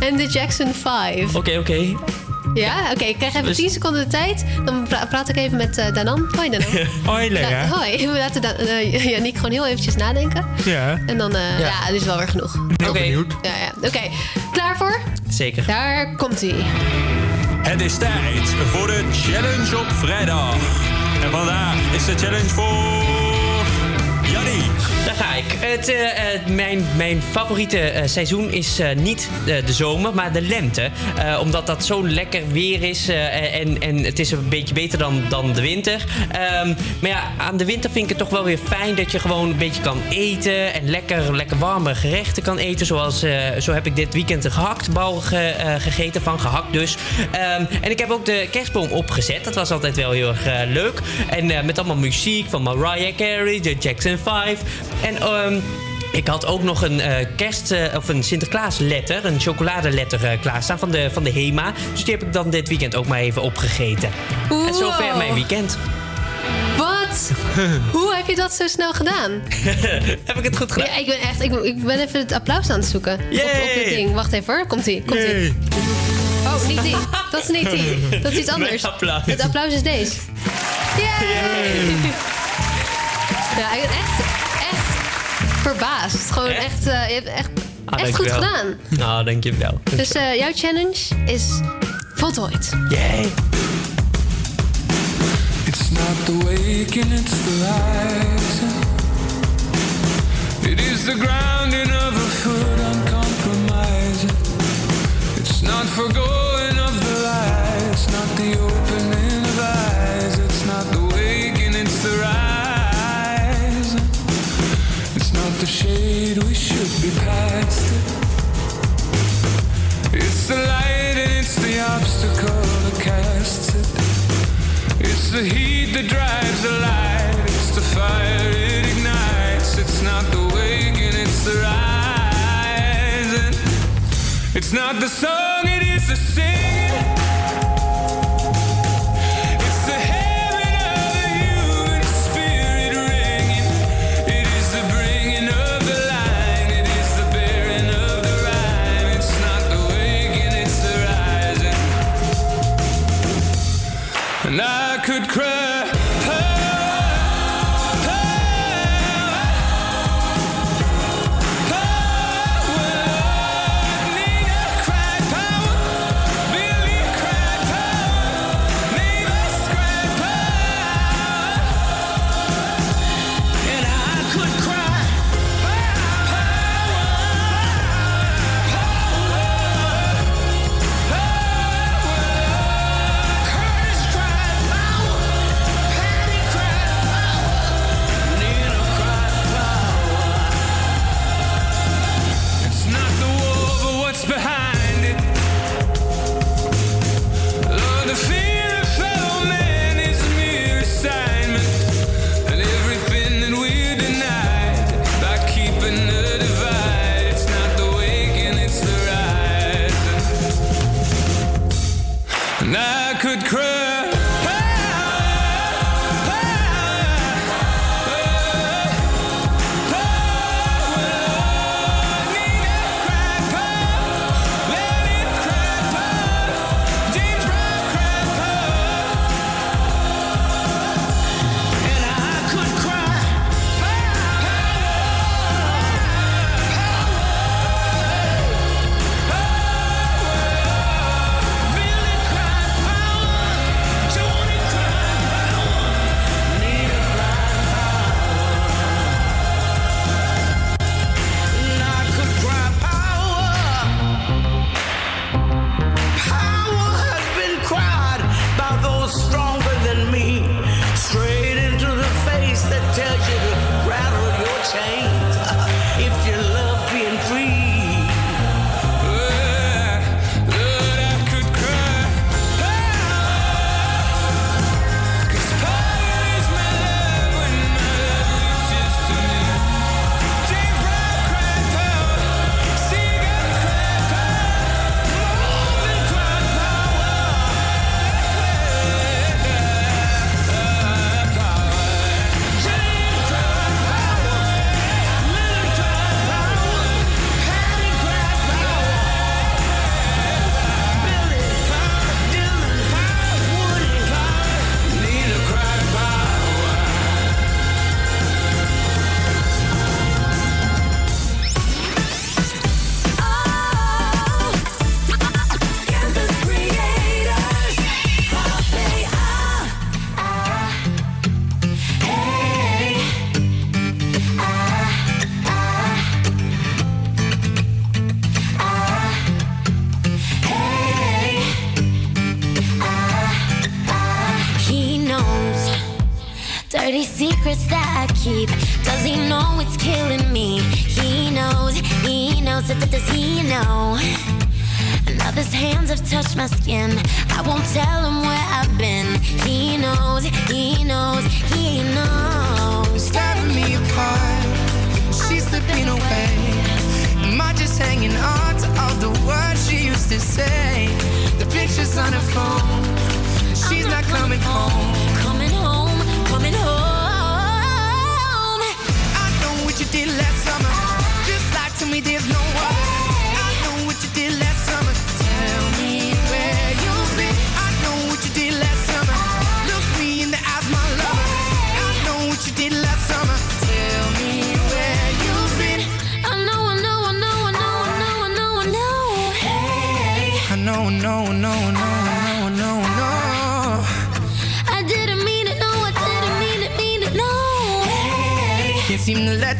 en de Jackson 5.
Oké, oké.
Ja, oké. ik krijg even
Dus-
10 seconden de tijd. Dan pra- praat ik even met eh, Danan. Hoi Danan. *laughs*
Hoi Lea.
Ja, hoi. *laughs* We laten eh, Yannick gewoon heel eventjes nadenken.
Ja.
En dan, eh,
Ja.
ja. is wel weer genoeg.
Benieuwd.
Ja, ja. Oké. Klaar voor?
Zeker.
Daar komt hij.
Het is tijd voor de challenge op vrijdag. En vandaag is de challenge voor Jannie.
Daar ga ik. Het, eh, eh, mijn, mijn favoriete eh, seizoen is niet de zomer, maar de lente. Omdat dat zo lekker weer is en, en het is een beetje beter dan, dan de winter. Ehm, maar ja, aan de winter vind ik het toch wel weer fijn dat je gewoon een beetje kan eten. En lekker, lekker warme gerechten kan eten. Zoals, zo heb ik dit weekend een gehaktbal ge- eh, gegeten, van gehakt dus. Ehm, en ik heb ook de kerstboom opgezet. Dat was altijd wel heel erg leuk. En met allemaal muziek van Mariah Carey, de Jackson 5. En ehm, ik had ook nog een eh, kerst- eh, of een Sinterklaas letter, een chocoladeletter eh, klaarstaan van de, van de Hema. Dus die heb ik dan dit weekend ook maar even opgegeten. En zover mijn weekend.
Wat? *laughs* Hoe heb je dat zo snel gedaan? *laughs*
heb ik het goed gedaan?
Ja, ik ben echt... Ik, ik ben even het applaus aan het zoeken. Op, op dit ding. Wacht even hoor. Komt-ie. Komt-ie. Oh, niet die. Dat is niet die. Dat is iets *laughs* anders.
Applaus.
Het applaus is deze. Yay! Ja, ik ben echt, echt verbaasd. Gewoon echt, eh, je hebt echt,
Ah,
echt goed gedaan.
Nou, dankjewel.
Dus eh, jouw challenge is voltooid.
Yay!
It's not the waking, it's the rising. It is the grounding of a foot uncompromising. It's not forgoing of the lights, not the opening It's the light and it's the obstacle that casts it. It's the heat that drives the light. It's the fire it ignites. It's not the waking, it's the rising. It's not the song, it is the singing. And I could cry.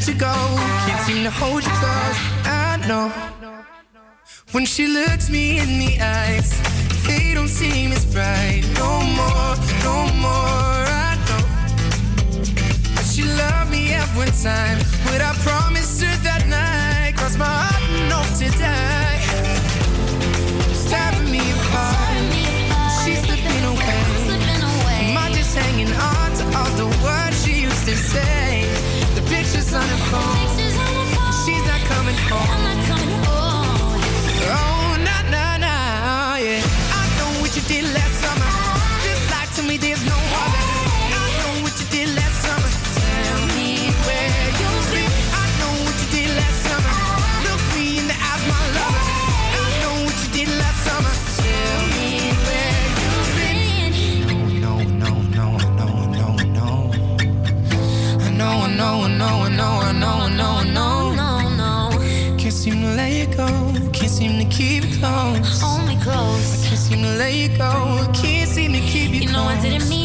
To go. Can't seem to hold you close. I know. When she looks me in the eyes, they don't seem as bright. No more, no more. I know. But she loved me every time, but I promised her that. know, I know, I know, I know.
No, no.
Can't seem to let you go. Can't seem to keep it close.
Only close.
I can't seem to let you go. Can't seem to keep you,
you
close. You know I didn't mean.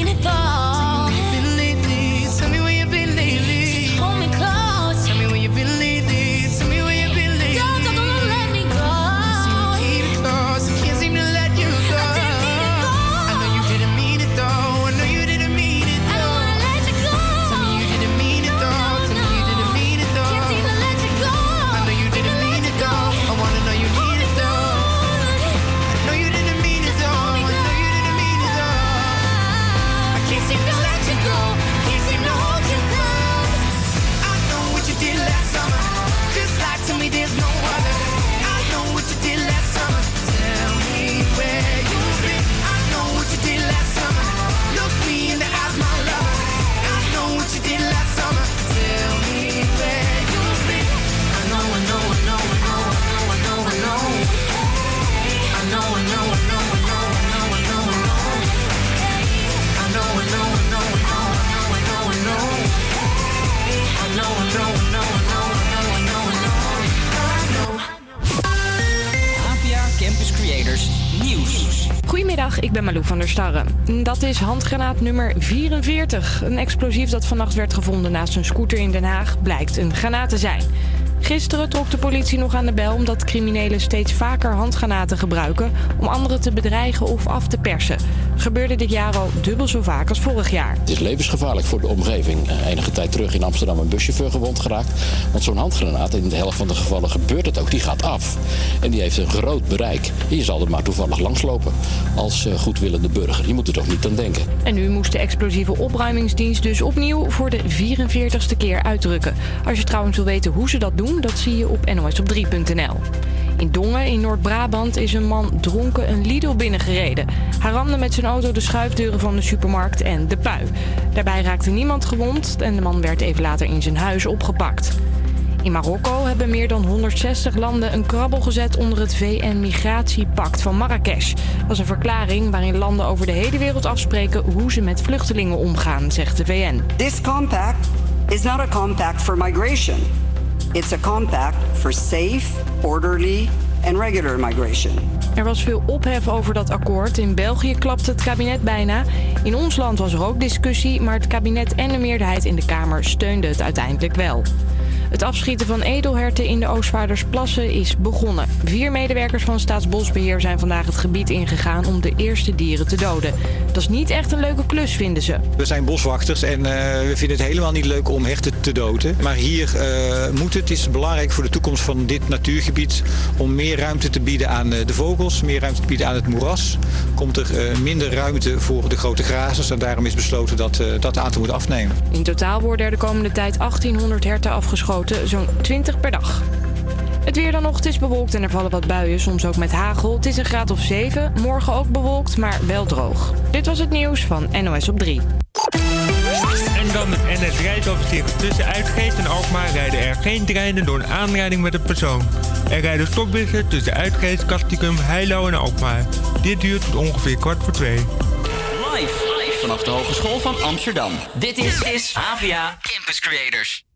Ik ben Malou van der Starre. Dat is handgranaat nummer 44. Een explosief dat vannacht werd gevonden naast een scooter in Den Haag blijkt een granaat te zijn. Gisteren trok de politie nog aan de bel omdat criminelen steeds vaker handgranaten gebruiken om anderen te bedreigen of af te persen. Gebeurde dit jaar al dubbel zo vaak als vorig jaar.
Het is levensgevaarlijk voor de omgeving. Eh, Enige tijd terug in Amsterdam een buschauffeur gewond geraakt. Want zo'n handgranaat, in de helft van de gevallen gebeurt het ook, die gaat af. En die heeft een groot bereik. En je zal er maar toevallig langslopen als eh, goedwillende burger. Je moet er toch niet aan denken.
En nu moest de explosieve opruimingsdienst dus opnieuw voor de 44ste keer uitdrukken. Als je trouwens wil weten hoe ze dat doen, dat zie je op nosop3.nl. In Dongen in Noord-Brabant is een man dronken een Lidl binnengereden. Hij ramde met zijn auto de schuifdeuren van de supermarkt en de pui. Daarbij raakte niemand gewond en de man werd even later in zijn huis opgepakt. In Marokko hebben meer dan 160 landen een krabbel gezet onder het VN-migratiepact van Marrakesh. Dat is een verklaring waarin landen over de hele wereld afspreken hoe ze met vluchtelingen omgaan, zegt de VN.
This compact is not a compact for migration. It's a compact for safe, orderly, and regular migration.
Er was veel ophef over dat akkoord. In België klapte het kabinet bijna. In ons land was er ook discussie, maar het kabinet en de meerderheid in de Kamer steunden het uiteindelijk wel. Het afschieten van edelherten in de Oostvaardersplassen is begonnen. Vier medewerkers van Staatsbosbeheer zijn vandaag het gebied ingegaan om de eerste dieren te doden. Dat is niet echt een leuke klus, vinden ze.
We zijn boswachters en eh, we vinden het helemaal niet leuk om herten te doden. Maar hier eh, moet het, is belangrijk voor de toekomst van dit natuurgebied om meer ruimte te bieden aan eh, de vogels, meer ruimte te bieden aan het moeras. Komt er minder ruimte voor de grote grazers en daarom is besloten dat dat aantal moet afnemen.
In totaal worden er de komende tijd 1800 herten afgeschoten, zo'n 20 per dag. Het weer dan nog, het is bewolkt en er vallen wat buien, soms ook met hagel. Het is een graad of 7, morgen ook bewolkt, maar wel droog. Dit was het nieuws van NOS op 3.
En dan het NS rijdoverzicht. Tussen Uitgeest en Alkmaar rijden er geen treinen door een aanrijding met een persoon. Er rijden stopbussen tussen Uitgeest, Kasticum, Heilo en Alkmaar. Dit duurt tot ongeveer kwart voor twee.
Live vanaf de Hogeschool van Amsterdam. Dit is, is AVA Campus Creators.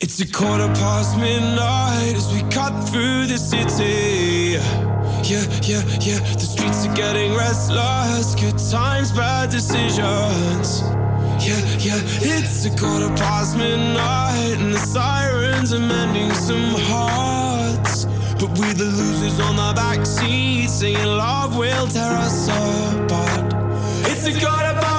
It's a quarter past midnight as we cut through the city. Yeah, yeah, yeah. The streets are getting restless. Good times, bad decisions. Yeah, yeah. It's a quarter past midnight and the sirens are mending some hearts. But we're the losers on the back seat, singing love will tear us apart. It's a quarter past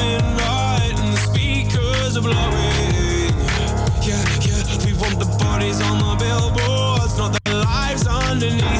and the speakers are blowing. Yeah, yeah, we want the bodies on the billboards, not the lives underneath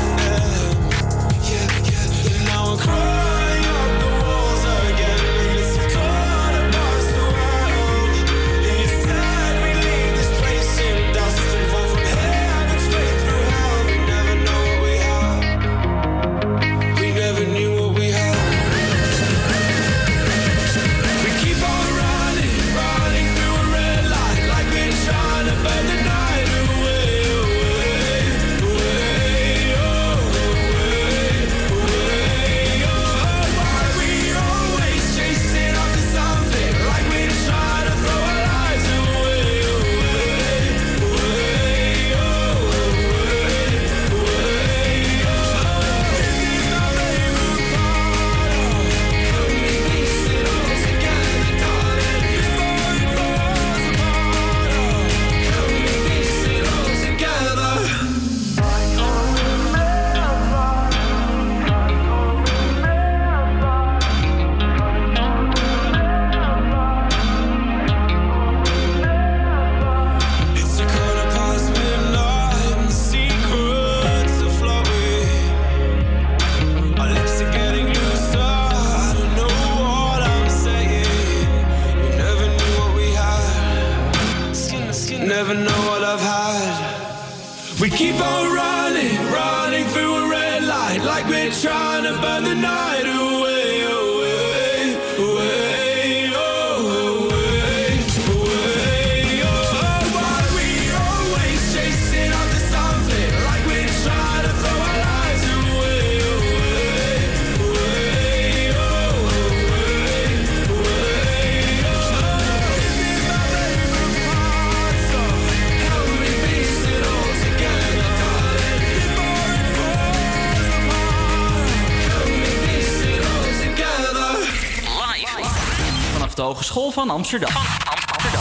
Amsterdam.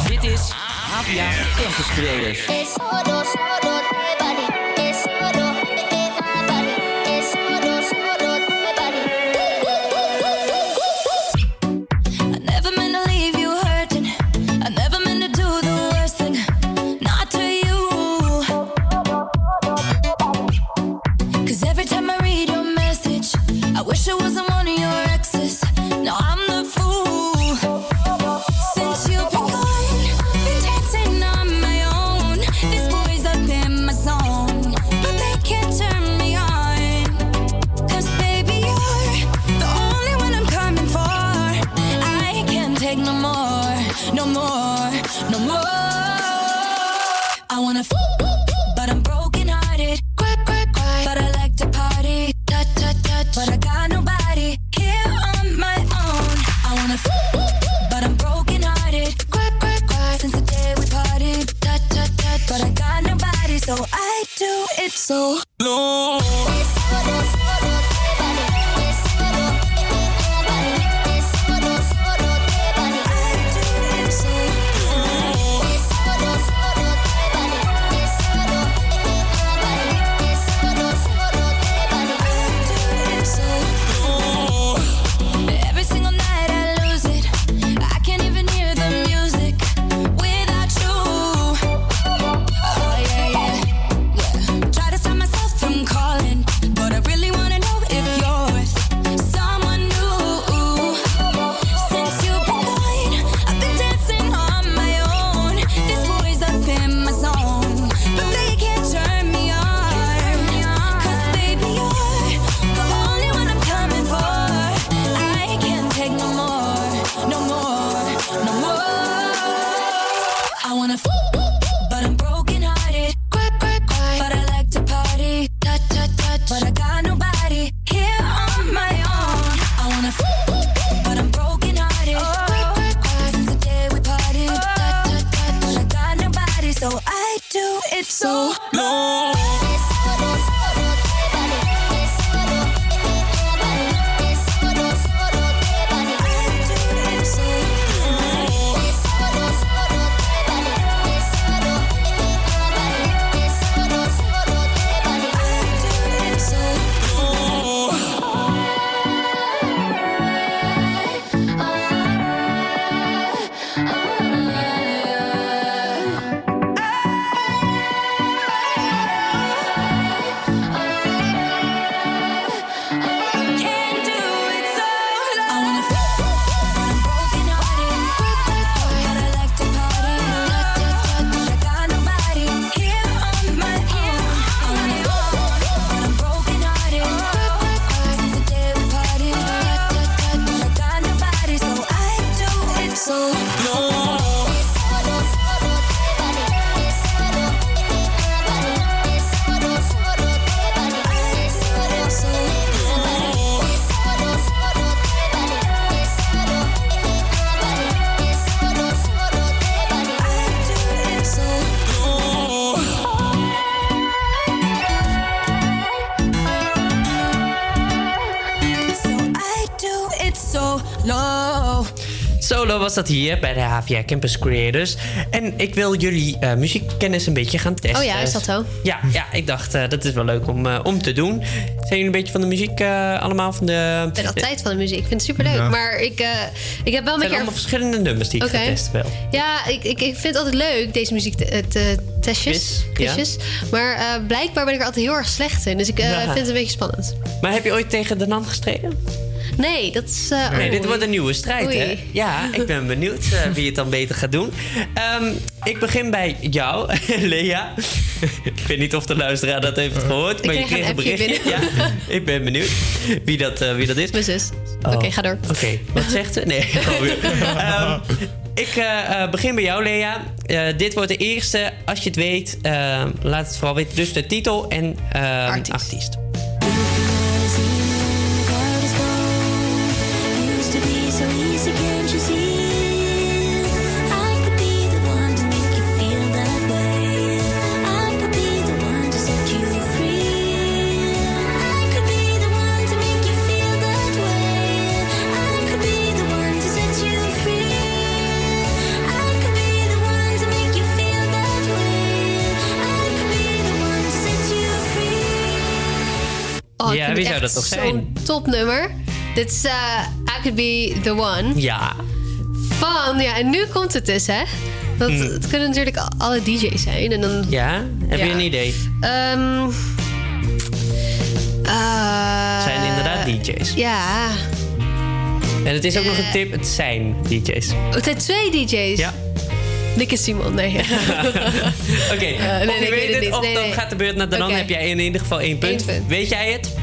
Dit is APA Campus Creators.
Was dat hier bij de HVA Campus Creators. En ik wil jullie eh, muziekkennis een beetje gaan testen.
Oh ja, is dat zo?
Ja, ja ik dacht eh, dat is wel leuk om, eh, om te doen. Zijn jullie een beetje van de muziek eh, allemaal? Van de,
Ik ben altijd van de muziek. Ik vind het superleuk.
Ja.
Maar ik, eh, ik heb wel
Het
met
zijn
je...
allemaal verschillende nummers die ik
Oké.
ga testen wel.
Ja, ik, ik, ik vind het altijd leuk, deze muziek te, te testjes.
Quiz.
Maar eh, blijkbaar ben ik er altijd heel erg slecht in. Dus ik eh,
Ja.
vind het een beetje spannend.
Maar heb je ooit tegen de NAM gestreden?
Nee, dat is... eh,
Nee, dit
oei.
wordt een nieuwe strijd,
Oei.
hè? Ja, *laughs* ik ben benieuwd eh, wie het dan beter gaat doen. Ehm, ik begin bij jou, *laughs* Lea. ik weet niet of de luisteraar dat heeft gehoord,
Ik
maar je
kreeg een
berichtje. Ja, ik ben benieuwd wie dat, eh, wie dat is.
Mijn zus.
Oh.
Oké, ga door.
Oké, wat *laughs* zegt ze? Nee. Ehm, ik eh, begin bij jou, Lea. Dit wordt de eerste. Als je het weet, laat het vooral weten. Dus de titel en ehm, artiest. Wie zou dat toch
zo'n
zijn?
topnummer. Dit is eh, I Could Be The One.
Ja.
Van, ja, en nu komt het dus, hè. Want
Hmm.
het kunnen natuurlijk al- alle DJ's zijn. En dan,
Ja? Heb je een idee?
Ehm eh,
Het zijn inderdaad DJ's.
Ja.
En het is ook nog een
Eh.
tip, het zijn DJ's.
Oh, Het zijn twee DJ's.
Ja.
Nick en Simon, nee. *laughs*
Oké,
nee,
of
nee,
je
weet het niet.
of
Nee,
dan gaat de beurt naar dan heb jij in ieder geval één punt.
Eén punt.
Weet jij het?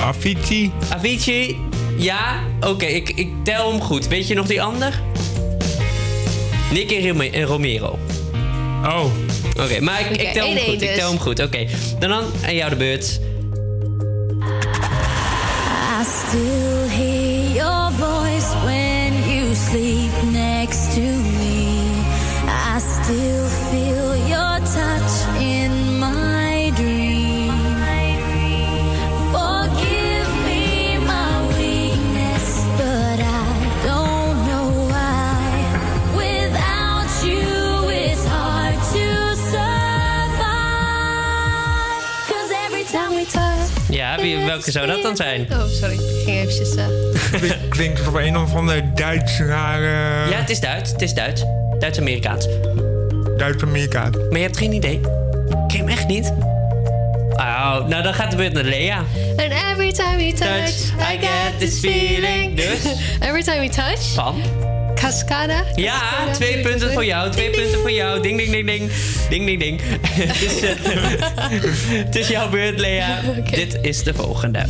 Avicii.
Avicii, ja. Oké, ik, ik tel hem goed. Weet je nog die ander? Nick en, Rome- en Romero.
Oh.
Oké, maar ik,
Oké,
ik tel hem
1-1
goed. Ik
dus.
tel hem goed. Oké, dan dan aan jou de beurt.
I still hear your voice when you sleep next to me. I still
wie, welke zou dat dan zijn?
Oh, sorry. Ik ging eventjes... eh,
Klinkt op een of andere Duitse rare...
Ja, het is Duits. Het is Duits. Duits-Amerikaans.
Duits-Amerikaan.
Maar je hebt geen idee? Ken je hem echt niet? Oh, nou dan gaat de beurt naar Lea.
And every time we touch,
Touch,
I get this feeling.
Dus?
Every time we touch.
Van?
Cascada.
Ja,
Cascada,
twee punten voor jou, twee punten voor jou. Ding, ding, ding, ding. Ding, ding, ding. het, is, eh, *laughs* het is jouw beurt, Lea. *laughs* Dit is de volgende.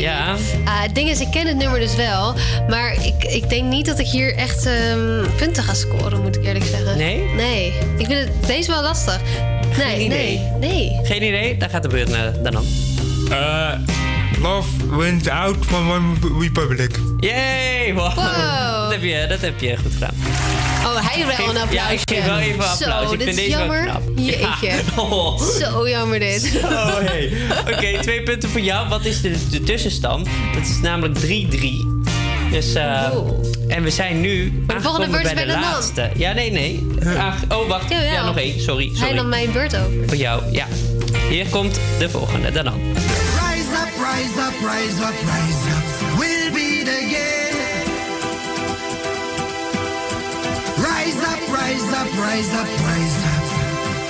Ja.
Ah, het ding is, ik ken het nummer dus wel. Maar ik, ik denk niet dat ik hier echt ehm, punten ga scoren, moet ik eerlijk zeggen.
Nee?
Nee. Ik vind het, deze wel lastig. Nee,
Geen idee.
nee, nee.
Geen idee? Dan gaat de beurt naar Danan.
Eh, Love Wins Out van One Republic.
Yay! Wow.
Wow.
Dat, heb je, dat heb je goed gedaan.
Oh, hij wel een applausje.
Ja, ik geef wel even een applaus.
Zo,
ik
dit
vind
is
deze
jammer.
wel knap.
Jeetje.
Ja. Oh. *laughs*
Zo jammer dit.
Oh, hey. Oké, twee punten voor jou. Wat is de, de tussenstand? Het is namelijk 3-3. Dus, eh, en we zijn nu
Maar de volgende beurt is
bij de
de man.
laatste. Ja, nee, nee. Aange- oh, wacht.
Jawel.
Ja, nog één. Sorry,
Hij
sorry.
nam mijn beurt over.
Voor jou, ja. Hier komt de volgende. Dan dan.
Rise up, rise up, rise up, rise up. Rise up, rise up, rise up.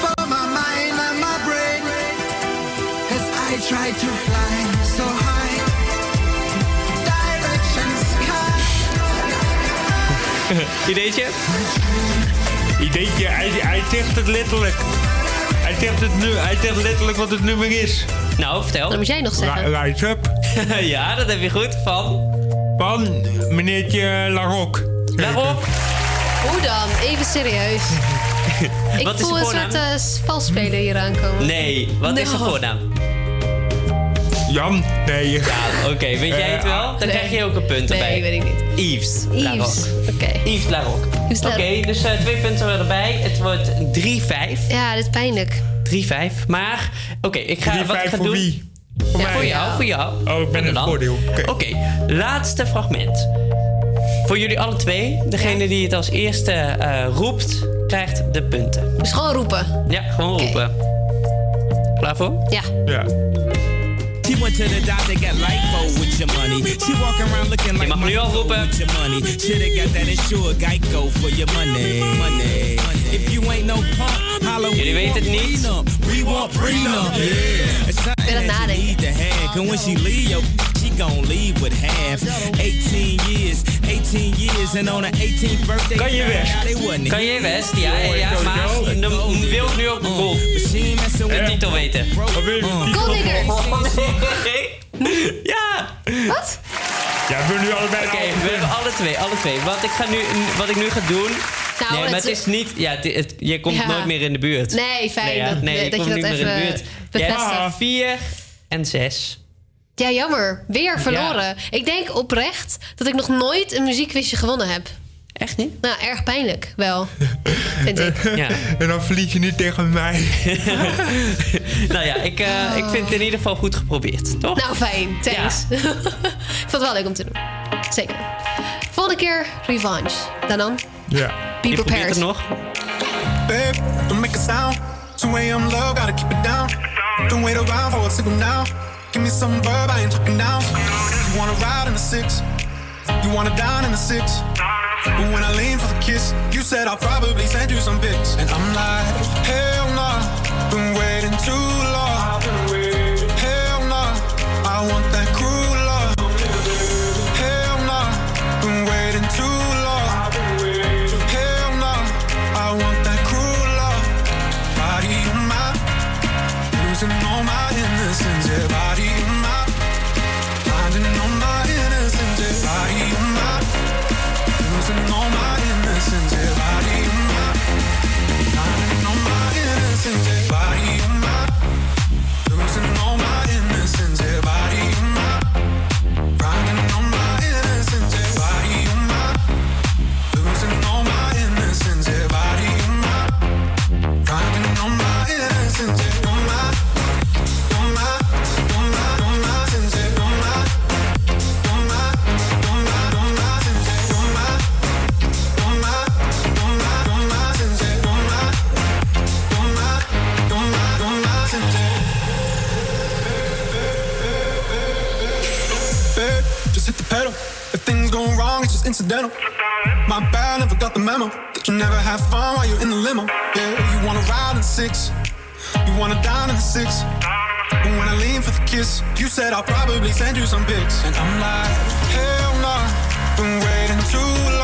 For my mind and my brain. Cause I try to fly so high. Direction sky. *laughs*
Ideetje?
Ideetje, hij, hij zegt het letterlijk. Hij zegt, het nu, hij zegt letterlijk wat het nummer is.
Nou, vertel.
Dat moet jij nog zeggen.
Ri- Rise up. *laughs*
ja, dat heb je goed. Van?
Van meneertje Larok.
Larok?
Hoe dan? Even serieus. *laughs* Ik
Wat is
voel
de
een soort eh valsspeler hier aankomen.
Nee, wat is de
No.
voornaam?
Jan? Nee.
Ja, oké. Weet jij het wel? Dan
Nee.
krijg je ook een punt
Nee,
erbij.
weet ik niet.
Yves.
Yves, oké.
Yves Larocque. Oké, dus eh, twee punten erbij. Het wordt 3-5.
Ja, dit is pijnlijk.
3-5. Maar, oké, ik ga... wat ik
3-5
ga
voor
doen...
wie?
Voor,
mij.
voor jou, voor jou.
Oh, ik ben
En
in het voordeel. Oké.
Oké, laatste fragment. Voor jullie alle twee. Degene die het als eerste eh, roept, krijgt de punten.
Dus gewoon roepen.
Ja, gewoon roepen. Klaar voor?
Ja.
Ja.
She went to the doctor, got lipo with your money. She walk around looking like
mag nu al
Michael
roepen.
with your money. Shoulda got that insured Geico for your money. Money. If you ain't no punk, holla
Jullie
we
weten het
want
niet.
prenup. We want prenup. Yeah. Something
het
that you
nadenken.
need to have. Cause when she leave, yo, she gon' leave with half. 18 years, 18 years. And on her 18th birthday,
Kan je
wasn't
Kan je West? Ja, ja, ja. Maar dan wil ik nu ook de goal. De titel weten.
Golddigger.
Ja!
Wat?
Ja, we hebben nu allebei
Oké, we hebben alle twee, alle twee. Wat ik, ga nu, wat ik nu ga doen...
Nou,
nee, maar
het-
het is niet... Ja, het, het- je komt
Ja.
nooit meer in de buurt.
Nee, fijn
Nee, ja,
dat-
nee, je
dat
komt
je
niet
dat
meer in de
even
buurt.
bevestigt.
Jij hebt vier, en 6.
Ja, jammer. Weer verloren. Ik denk oprecht dat ik nog nooit een muziekquizje gewonnen heb.
Echt niet?
Nou, erg pijnlijk wel. Vind ik. *laughs*
Ja.
En dan verlies je niet tegen mij. *laughs*
nou ja, ik, eh, ik vind het in ieder geval goed geprobeerd, toch?
Nou, fijn. Thanks. *laughs* ik vond het wel leuk om te doen. Zeker. Volgende keer revanche. Dan dan.
Ja.
Be
Je probeert
prepared.
het nog?
Babe, don't make a sound. 2 a.m. love, gotta keep it down. Don't wait around for a signal now. Give me some verb, I ain't talking down. You wanna ride in the six? You wanna dine in the six? But when I lean for the kiss, you said I'll probably send you some pics. And I'm like, hell nah, been waiting too long. Incidental. My bad, never got the memo. That you never have fun while you're in the limo. Yeah, you wanna ride in the six. You wanna dine in the six. But when I lean for the kiss, you said I'll probably send you some pics. And I'm like, hell nah, been waiting too long.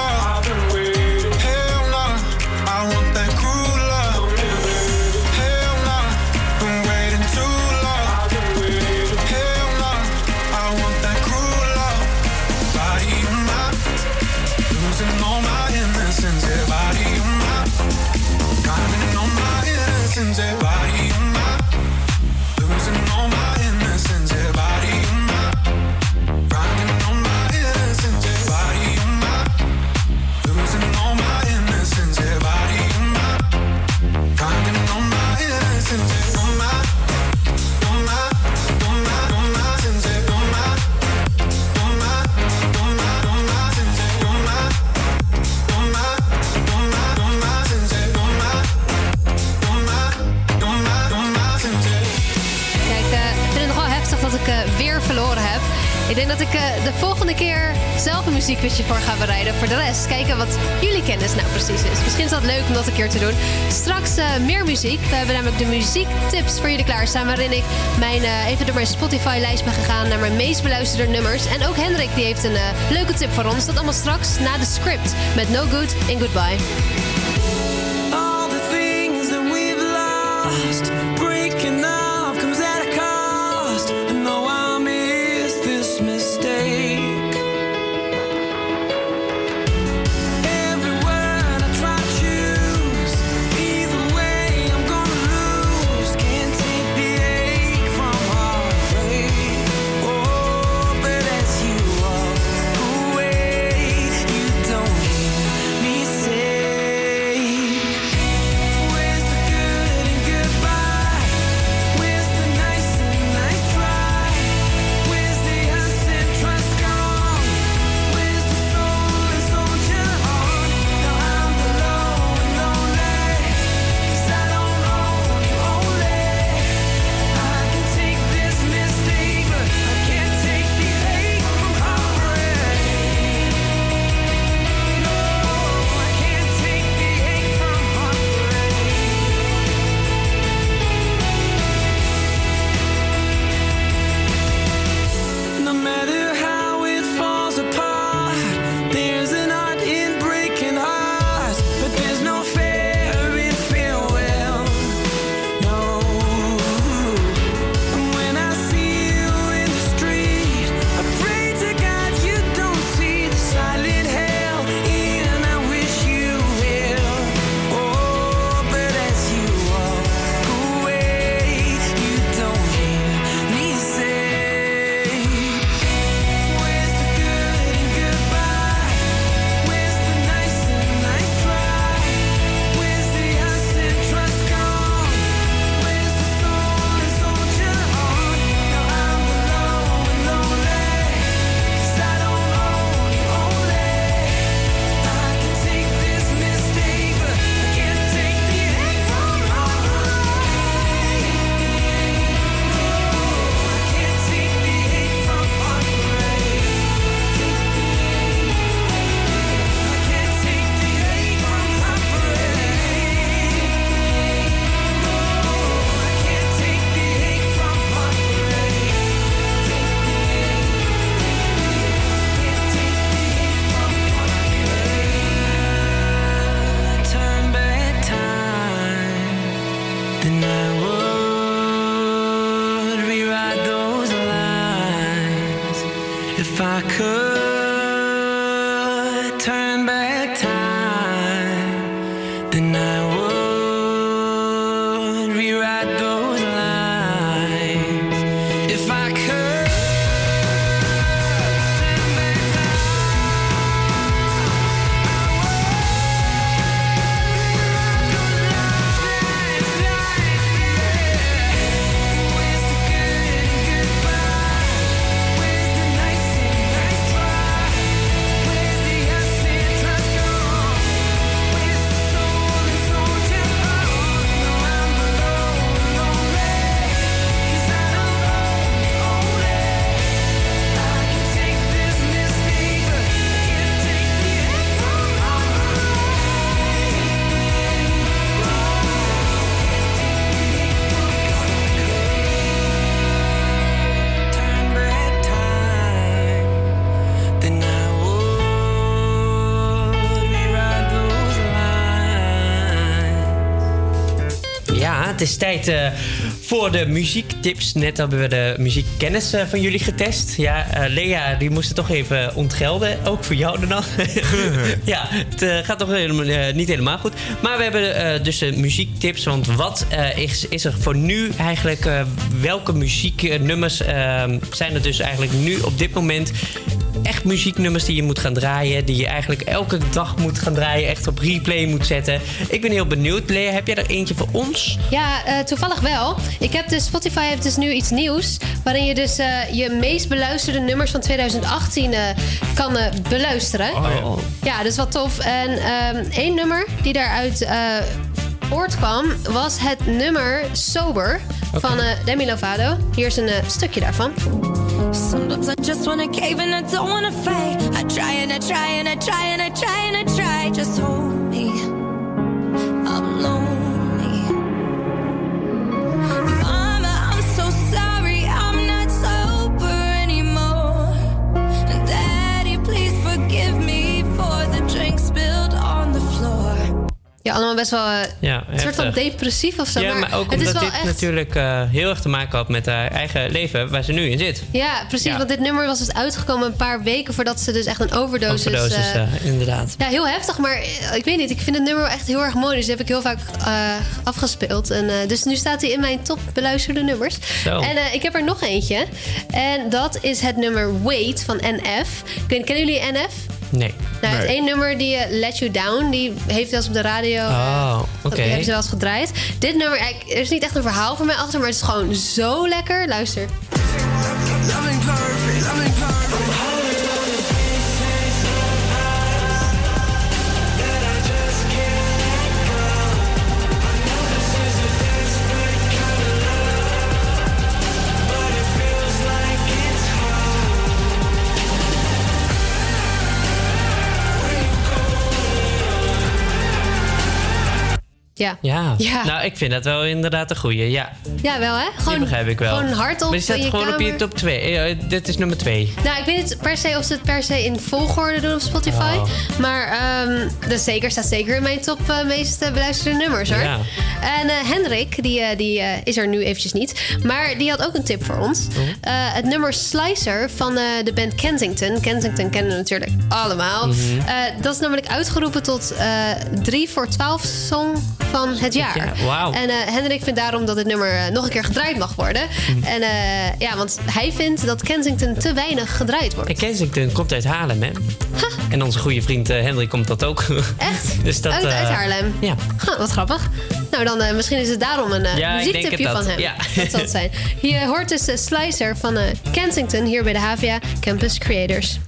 Dat ik eh, de volgende keer zelf een muziekquizje voor ga bereiden. Voor de rest, kijken wat jullie kennis nou precies is. Misschien is dat leuk om dat een keer te doen. Straks eh, meer muziek. We hebben namelijk de muziektips voor jullie klaarstaan. Waarin ik mijn, eh, even door mijn Spotify-lijst ben gegaan naar mijn meest beluisterde nummers. En ook Hendrik die heeft een leuke tip voor ons. Dat allemaal straks na de script met No Good in Goodbye.
Het is tijd eh, voor de muziektips. Net hebben we de muziekkennis eh, van jullie getest. Ja, eh, Lea, die moest het toch even ontgelden. Ook voor jou dan. *laughs* *laughs* ja, het gaat toch helemaal, niet helemaal goed. Maar we hebben dus de muziektips. Want wat is, is er voor nu eigenlijk... welke muzieknummers eh, zijn er dus eigenlijk nu op dit moment... Echt muzieknummers die je moet gaan draaien. Die je eigenlijk elke dag moet gaan draaien. Echt op replay moet zetten. Ik ben heel benieuwd. Lea, heb jij er eentje voor ons?
Ja, eh, toevallig wel. Ik heb dus, Spotify heeft dus nu iets nieuws. Waarin je dus eh, je meest beluisterde nummers van 2018 eh, kan beluisteren.
Oh.
Ja, dat is wat tof. En ehm, één nummer die daaruit eh voortkwam was het nummer Sober van eh, Demi Lovato. Hier is een stukje daarvan.
Sometimes I just wanna cave and I don't wanna fight. I try and I try and I try and I try and I try. Just hold
Ja, allemaal best wel eh,
Ja,
een soort van depressief of zo.
Ja, maar ook
het is
omdat
wel
dit
echt...
natuurlijk eh, heel erg te maken had met haar eigen leven waar ze nu in zit.
Ja, precies.
Ja.
Want dit nummer was dus uitgekomen een paar weken voordat ze dus echt een overdosis...
Overdosis,
eh,
inderdaad.
Ja, heel heftig, maar ik weet niet. Ik vind het nummer echt heel erg mooi. Dus die heb ik heel vaak afgespeeld. En, dus nu staat hij in mijn top beluisterde nummers.
Zo.
En ik heb er nog eentje. En dat is het nummer Wait van NF. Ik weet, kennen jullie NF?
Nee.
Nou, het één nummer die eh, Let You Down, die heeft wel eens op de radio. eh,
Oh, oké.
Die hebben ze wel eens gedraaid. Dit nummer, eigenlijk, er is niet echt een verhaal voor mij achter, maar het is gewoon zo lekker. Luister.
Loving perfect, loving perfect.
Ja.
Ja.
Ja.
nou ik vind dat wel inderdaad een goeie. Ja,
Ja, wel hè?
die
Gewoon,
begrijp ik wel.
Gewoon hardop
Maar die staat
je
gewoon op je top 2. dit is nummer 2.
Nou, ik weet niet per se of ze het per se in volgorde doen op Spotify.
Oh.
Maar ehm dat zeker, staat zeker in mijn top eh, meest eh, beluisterde nummers hoor.
Ja.
En eh, Hendrik, die, eh, die eh, is er nu eventjes niet. Maar die had ook een tip voor ons.
Oh.
Eh, het nummer Slicer van eh, de band Kensington. Kensington kennen we natuurlijk allemaal.
Mhm.
Eh, dat is namelijk uitgeroepen tot eh 3 voor 12 song van het jaar.
Ja.
En eh, Hendrik vindt daarom dat het nummer eh, nog een keer gedraaid mag worden.
Mhm.
En eh, ja, want hij vindt dat Kensington te weinig gedraaid wordt.
En Kensington komt uit Haarlem, hè? En onze goede vriend eh, Hendrik komt dat ook.
Echt? *laughs*
dus dat,
uit, uit Haarlem?
Ja.
Huh, wat grappig. Nou, dan misschien is het daarom een
Ja,
muziektipje van hem.
Ja. *laughs*
Dat zal het zijn. Je hoort dus de Slicer van Kensington hier bij de HVA Campus Creators.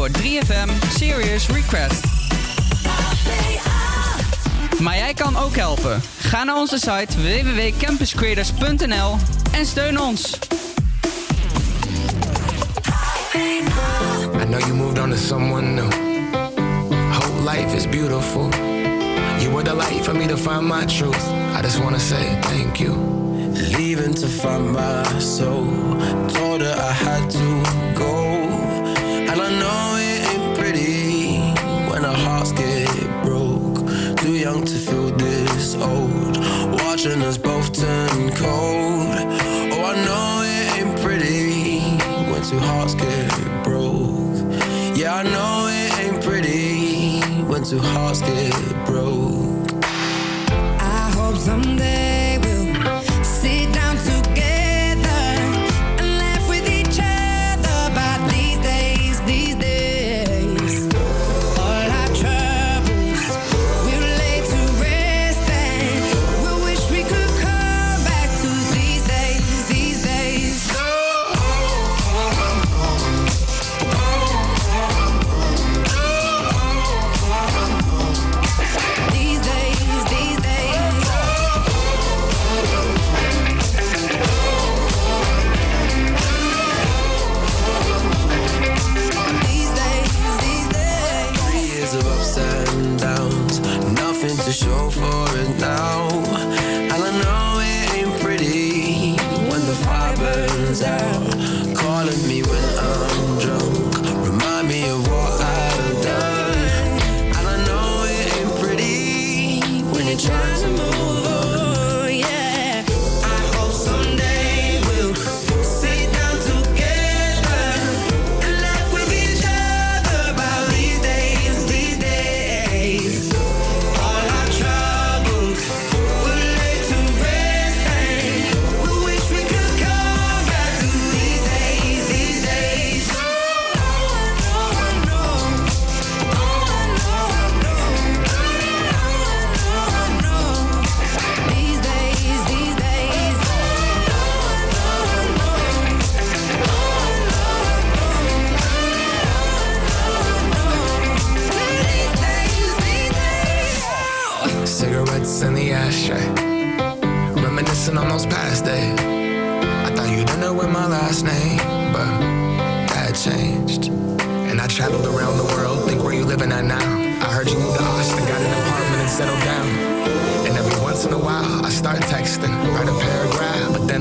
Voor 3FM Serious Request. Maar jij kan ook helpen. Ga naar onze site www.campuscreators.nl en steun ons.
I know you moved on to someone new. Whole life is beautiful. You were the light for me to find my truth. I just wanna say thank you.
Leaving to find my soul. Told her I had to two hearts now.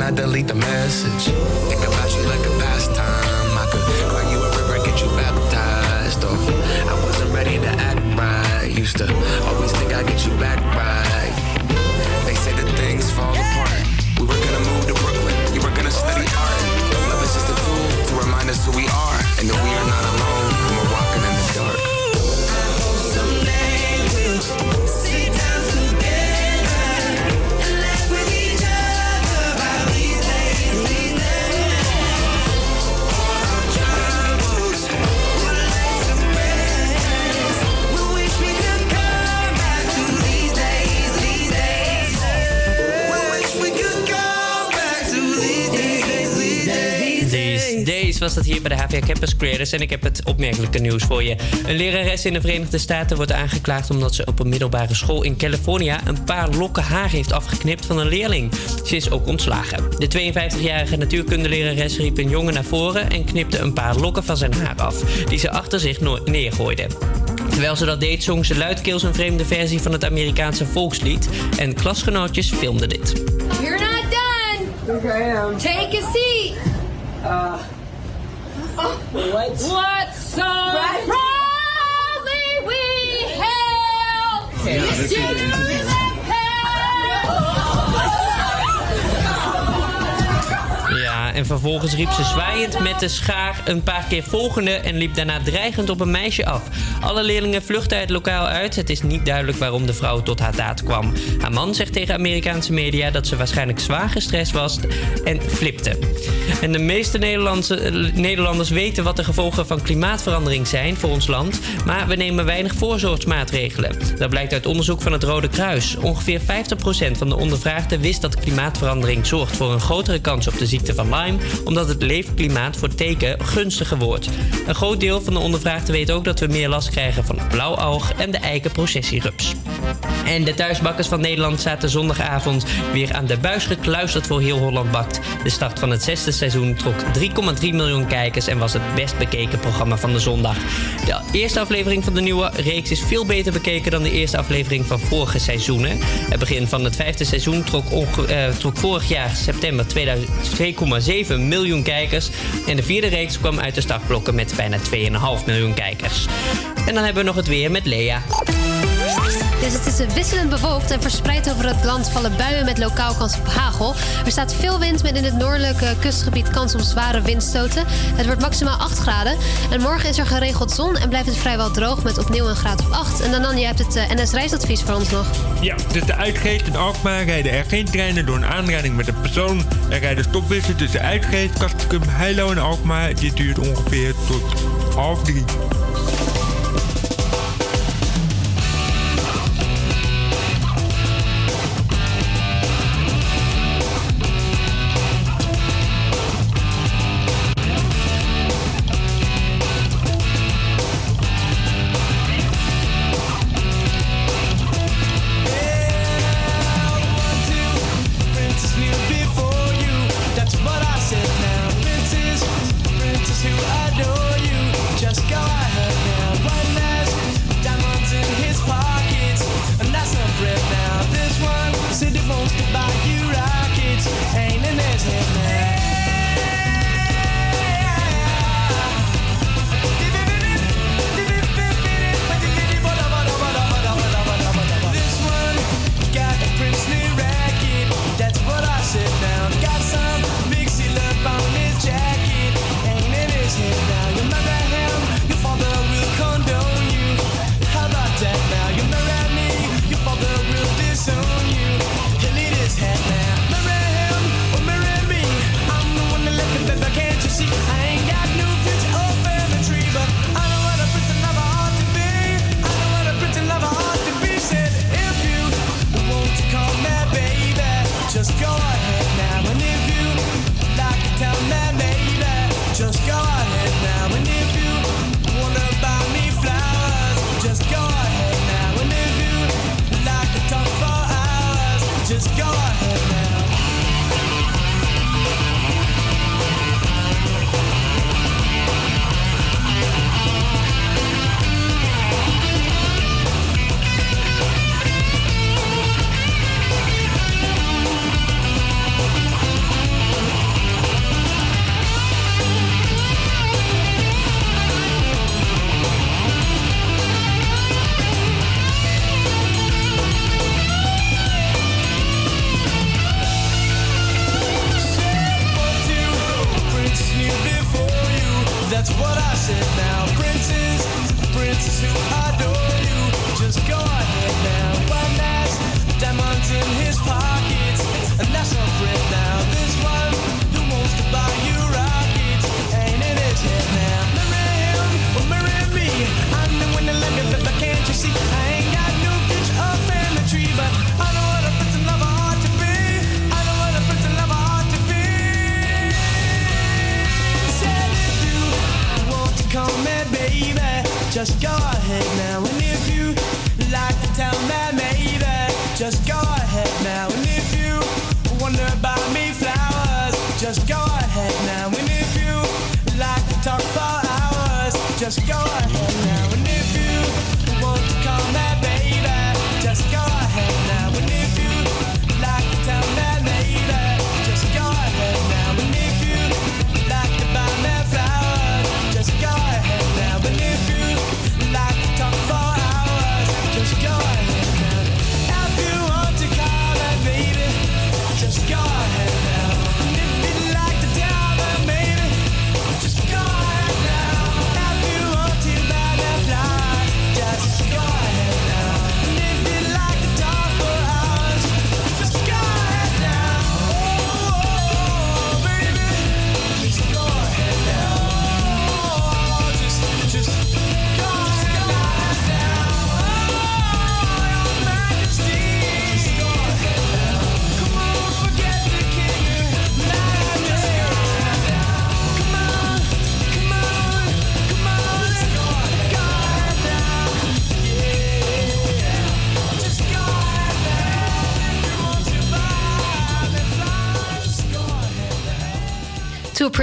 I delete the message. Think about you like a pastime. I could cry you a river, get you baptized. Or I wasn't ready to act right. Used to always think I'd get you back right. They say that things fall apart. We were gonna move to Brooklyn, you were gonna study art. Love is just a tool to remind us who we are and that we are not alone when we're walking in the dark.
Someday we'll
was dat hier bij de HVA Campus Creators. En ik heb het opmerkelijke nieuws voor je. Een lerares in de Verenigde Staten wordt aangeklaagd omdat ze op een middelbare school in California een paar lokken haar heeft afgeknipt van een leerling. Ze is ook ontslagen. De 52-jarige natuurkundelerares riep een jongen naar voren en knipte een paar lokken van zijn haar af, die ze achter zich no- neergooide. Terwijl ze dat deed, zong ze luidkeels een vreemde versie van het Amerikaanse volkslied. En klasgenootjes filmden dit.
You're not done. Take a seat. Uh, what? What so proudly we hail? The students
Ja, en vervolgens riep ze zwaaiend met de schaar een paar keer volgende en liep daarna dreigend op een meisje af. Alle leerlingen vluchtten het lokaal uit. Het is niet duidelijk waarom de vrouw tot haar daad kwam. Haar man zegt tegen Amerikaanse media dat ze waarschijnlijk zwaar gestrest was en flipte. En de meeste Nederlandse, eh, Nederlanders weten wat de gevolgen van klimaatverandering zijn voor ons land, maar we nemen weinig voorzorgsmaatregelen. Dat blijkt uit onderzoek van het Rode Kruis. Ongeveer 50% van de ondervraagden wist dat klimaatverandering zorgt voor een grotere kans op de ziekte van Lyme omdat het leefklimaat voor teken gunstiger wordt. Een groot deel van de ondervraagden weet ook dat we meer last krijgen van het blauwoog en de eikenprocessierups. En de thuisbakkers van Nederland zaten zondagavond weer aan de buis gekluisterd voor Heel Holland Bakt. De start van het zesde seizoen trok 3,3 miljoen kijkers en was het best bekeken programma van de zondag. De eerste aflevering van de nieuwe reeks is veel beter bekeken dan de eerste aflevering van vorige seizoenen. Het begin van het vijfde seizoen trok, eh, trok vorig jaar september 2000 2,7 miljoen kijkers. En de vierde reeks kwam uit de startblokken met bijna 2,5 miljoen kijkers. En dan hebben we nog het weer met Lea.
Dus het is wisselend bewolkt en verspreid over het land vallen buien met lokaal kans op hagel. Er staat veel wind met in het noordelijke kustgebied kans op zware windstoten. Het wordt maximaal 8 graden. En morgen is er geregeld zon en blijft het vrijwel droog met opnieuw een graad of 8. En dan, je hebt het eh, NS reisadvies voor ons nog.
Ja, tussen Uitgeest en Alkmaar rijden er geen treinen door een aanrijding met een persoon. Er rijden stopbussen tussen Uitgeest, Kastrikum, Heilo en Alkmaar. Dit duurt ongeveer tot half drie.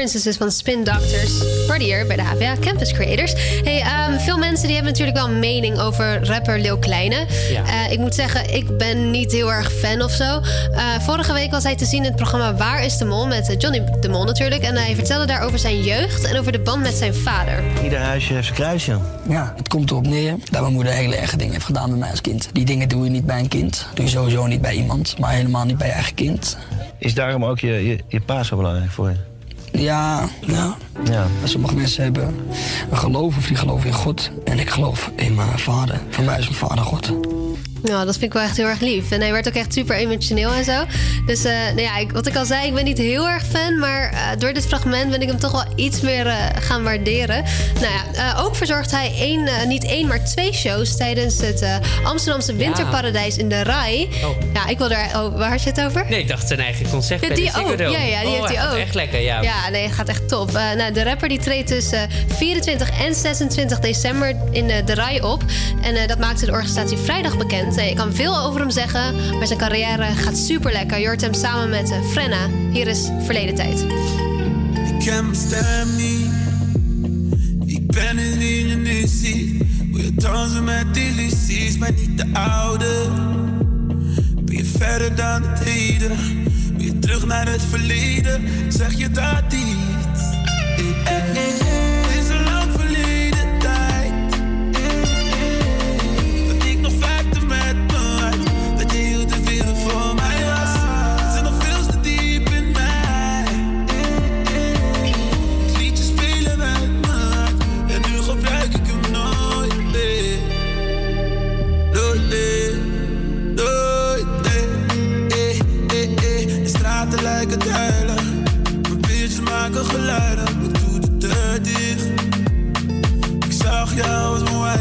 Princesses van Spin Doctors. Hier bij de HVA Campus Creators. Hey, ehm, veel mensen die hebben natuurlijk wel een mening over rapper Leeuw Kleine.
Ja.
Eh, ik moet zeggen, ik ben niet heel erg fan of zo. Eh, vorige week was hij te zien in het programma Waar is de Mol? Met eh, Johnny de Mol natuurlijk. En hij vertelde daar over zijn jeugd en over de band met zijn vader.
Ieder huisje heeft zijn kruisje.
Ja, het komt erop neer dat mijn moeder hele erge dingen heeft gedaan met mij als kind. Die dingen doe je niet bij een kind. Doe je sowieso niet bij iemand, maar helemaal niet bij je eigen kind.
Is daarom ook je, je, je pa zo belangrijk voor je?
Ja, ja.
Ja.
Sommige mensen hebben een geloof of die geloven in God. En ik geloof in mijn vader. Voor mij is mijn vader God.
Ja, dat vind ik wel echt heel erg lief. En hij werd ook echt super emotioneel en zo. Dus eh, nou ja, ik, wat ik al zei, ik ben niet heel erg fan. Maar eh, door dit fragment ben ik hem toch wel iets meer eh, gaan waarderen. Nou ja, ook verzorgt hij één, niet één, maar twee shows tijdens het Amsterdamse Winterparadijs in de RAI.
Oh.
Ja, ik wil daar... Oh, waar had je het over?
Nee, ik dacht zijn eigen concert
Ja,
bij
die ook.
Dome.
Ja, ja, die
oh,
heeft hij
gaat
ook.
Echt lekker, ja.
Ja, nee, het gaat echt top. Nou, de rapper die treedt tussen 24 en 26 december in de RAI op. En dat maakte de organisatie vrijdag bekend. Ik kan veel over hem zeggen, maar zijn carrière gaat super lekker. Je hem samen met eh, Frenna. Hier is Verleden Tijd.
Ik ken mijn stem niet. Ik ben in je. Wil je dansen met illusies, maar niet de oude. Ben je verder dan het heden? Wil je terug naar het verleden? Zeg je dat niet? Eh, eh, eh.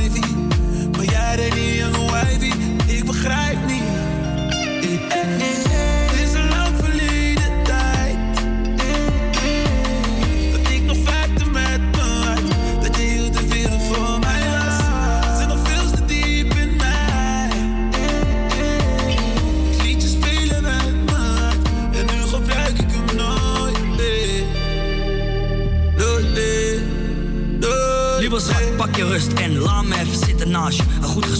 Jou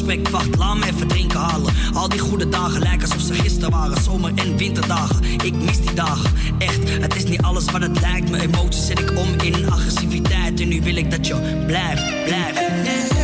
gesprek wacht, laat me even drinken halen. Al die goede dagen lijken alsof ze gisteren waren. Zomer- en winterdagen, ik mis die dagen. Echt, het is niet alles wat het lijkt. Mijn emoties zet ik om in agressiviteit. En nu wil ik dat je blijft, blijft.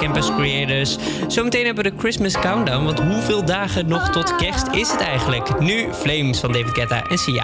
Campus Creators. Zometeen hebben we de Christmas Countdown. Want hoeveel dagen nog tot kerst is het eigenlijk? Nu Flames van David Guetta en Sia.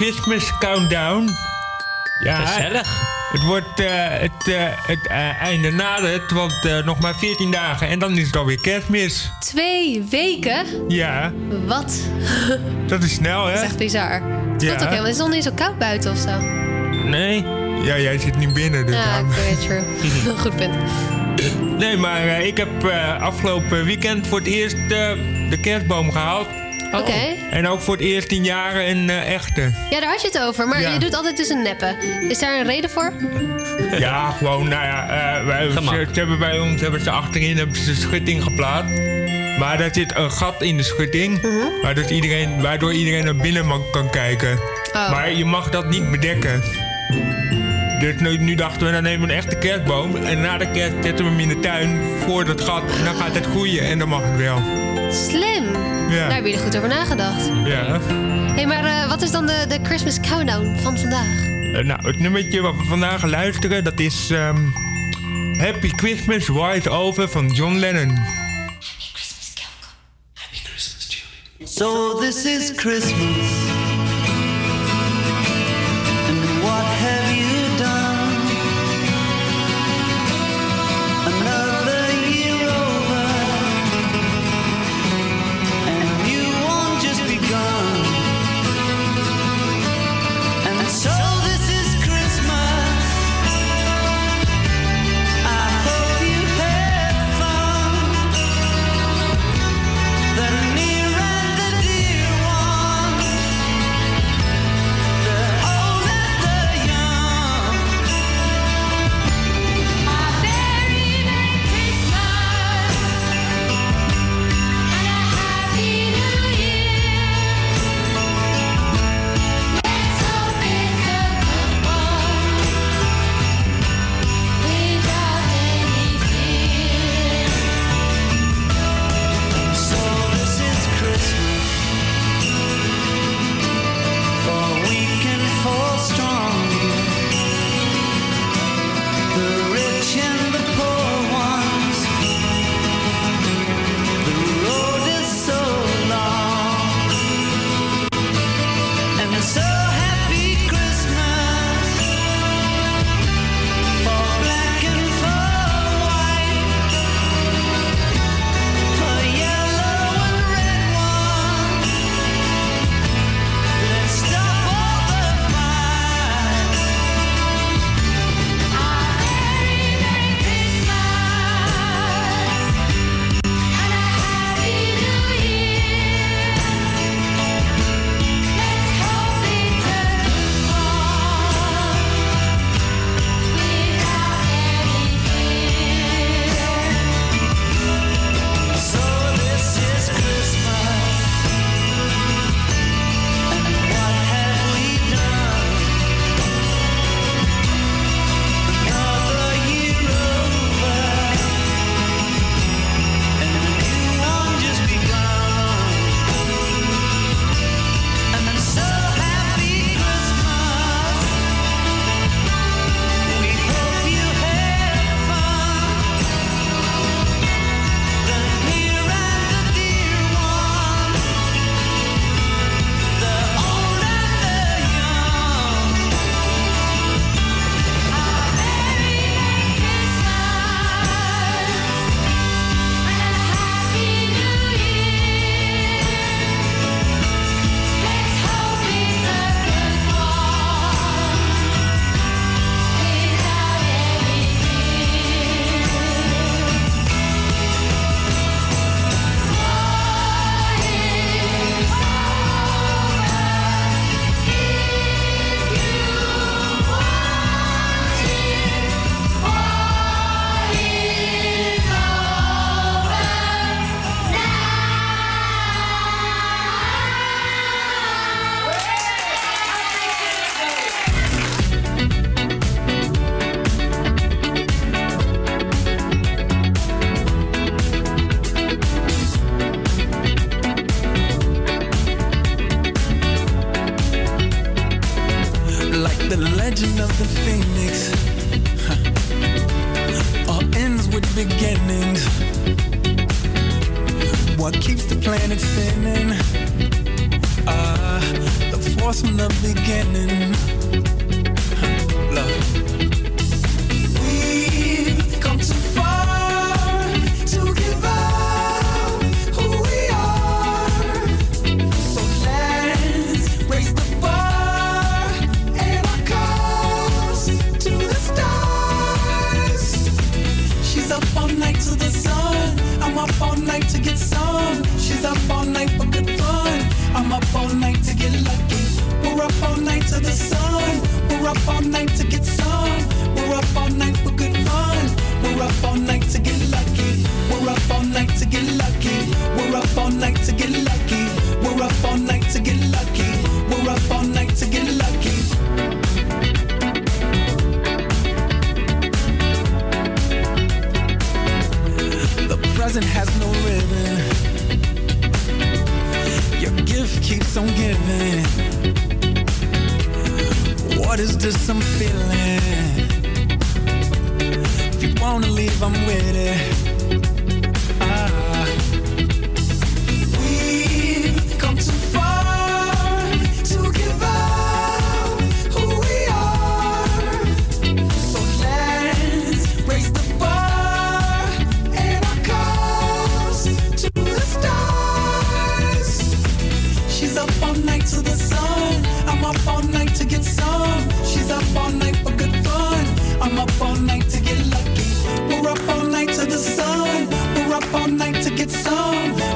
Christmas Countdown. Ja,
Gezellig.
Het wordt eh, het, eh, het eh, einde nadert, want nog maar 14 dagen en dan is het alweer kerstmis.
Twee weken?
Ja,
Wat? *laughs*
dat is snel hè?
Dat is echt bizar. Het
Ja.
ook helemaal... Het is nog niet zo koud buiten of zo.
Nee? Ja, jij zit niet binnen. Dus
Ja,
daarom-
oké, true. *laughs* Goed punt.
Nee, maar ik heb eh, afgelopen weekend voor het eerst de kerstboom gehaald.
Oké.
En ook voor het eerst in jaren een eh, echte.
Ja, daar had je het over. Maar
Ja.
je doet altijd dus een neppen. Is daar een reden voor? *laughs*
Ja, gewoon, nou ja, eh, wij, ze, ze hebben bij ons hebben ze achterin hebben ze schutting geplaatst. Maar daar zit een gat in de schutting,
Mhm.
waardoor, iedereen, waardoor iedereen naar binnen kan kijken.
Oh.
Maar je mag dat niet bedekken. Dus nu, nu dachten we, dan nemen we een echte kerstboom. En na de kerst zetten we hem in de tuin voor dat gat. En dan gaat het groeien en dan mag het wel.
Slim.
Ja.
Daar hebben jullie goed over nagedacht.
Ja.
Hé, hey, maar eh, wat is dan de, de Christmas countdown van vandaag?
Eh, nou, het nummertje wat we vandaag gaan luisteren, dat is ehm, Happy Christmas White Over van John Lennon.
So this is Christmas.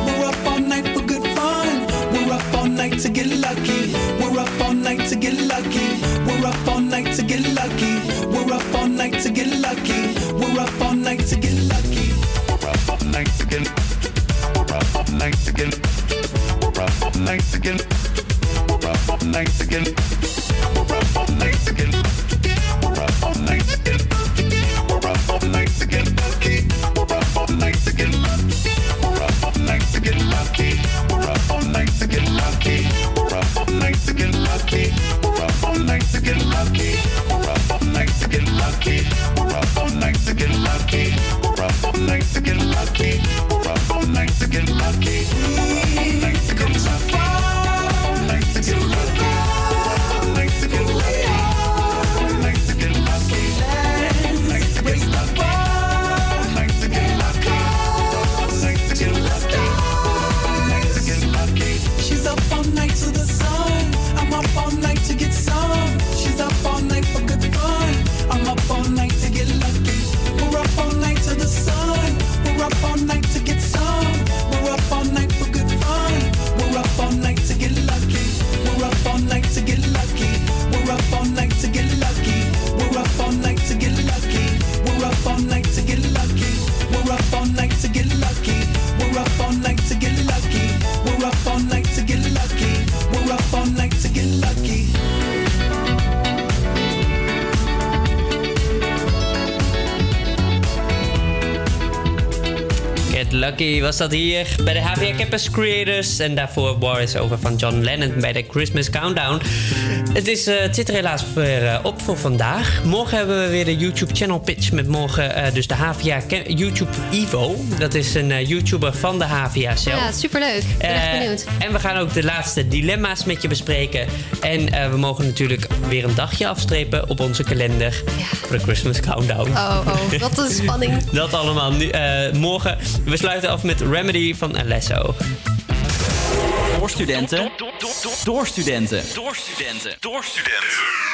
We're up all night for good fun. We're up all night to get lucky. We're up all night to get lucky. We're up all night to get lucky. We're up all night to get lucky. We're up all night to get. We're up all night to get. We're up all night to get. We're up all night to get.
was dat hier bij de HVA Campus Creators. En daarvoor War is Over van John Lennon bij de Christmas Countdown. Het, is, eh, het zit er helaas weer eh, op voor vandaag. Morgen hebben we weer de YouTube Channel Pitch met morgen eh, dus de HVA YouTube Evo. Dat is een YouTuber van de HVA zelf.
Ja, superleuk. Ik ben echt benieuwd.
En we gaan ook de laatste dilemma's met je bespreken. En we mogen natuurlijk weer een dagje afstrepen op onze kalender voor de Christmas Countdown.
Oh, oh wat een spanning. *laughs*
dat allemaal. Nu, eh, morgen, we sluiten af met Remedy van Alesso.
Door studenten. Door studenten.
Door studenten. Door studenten.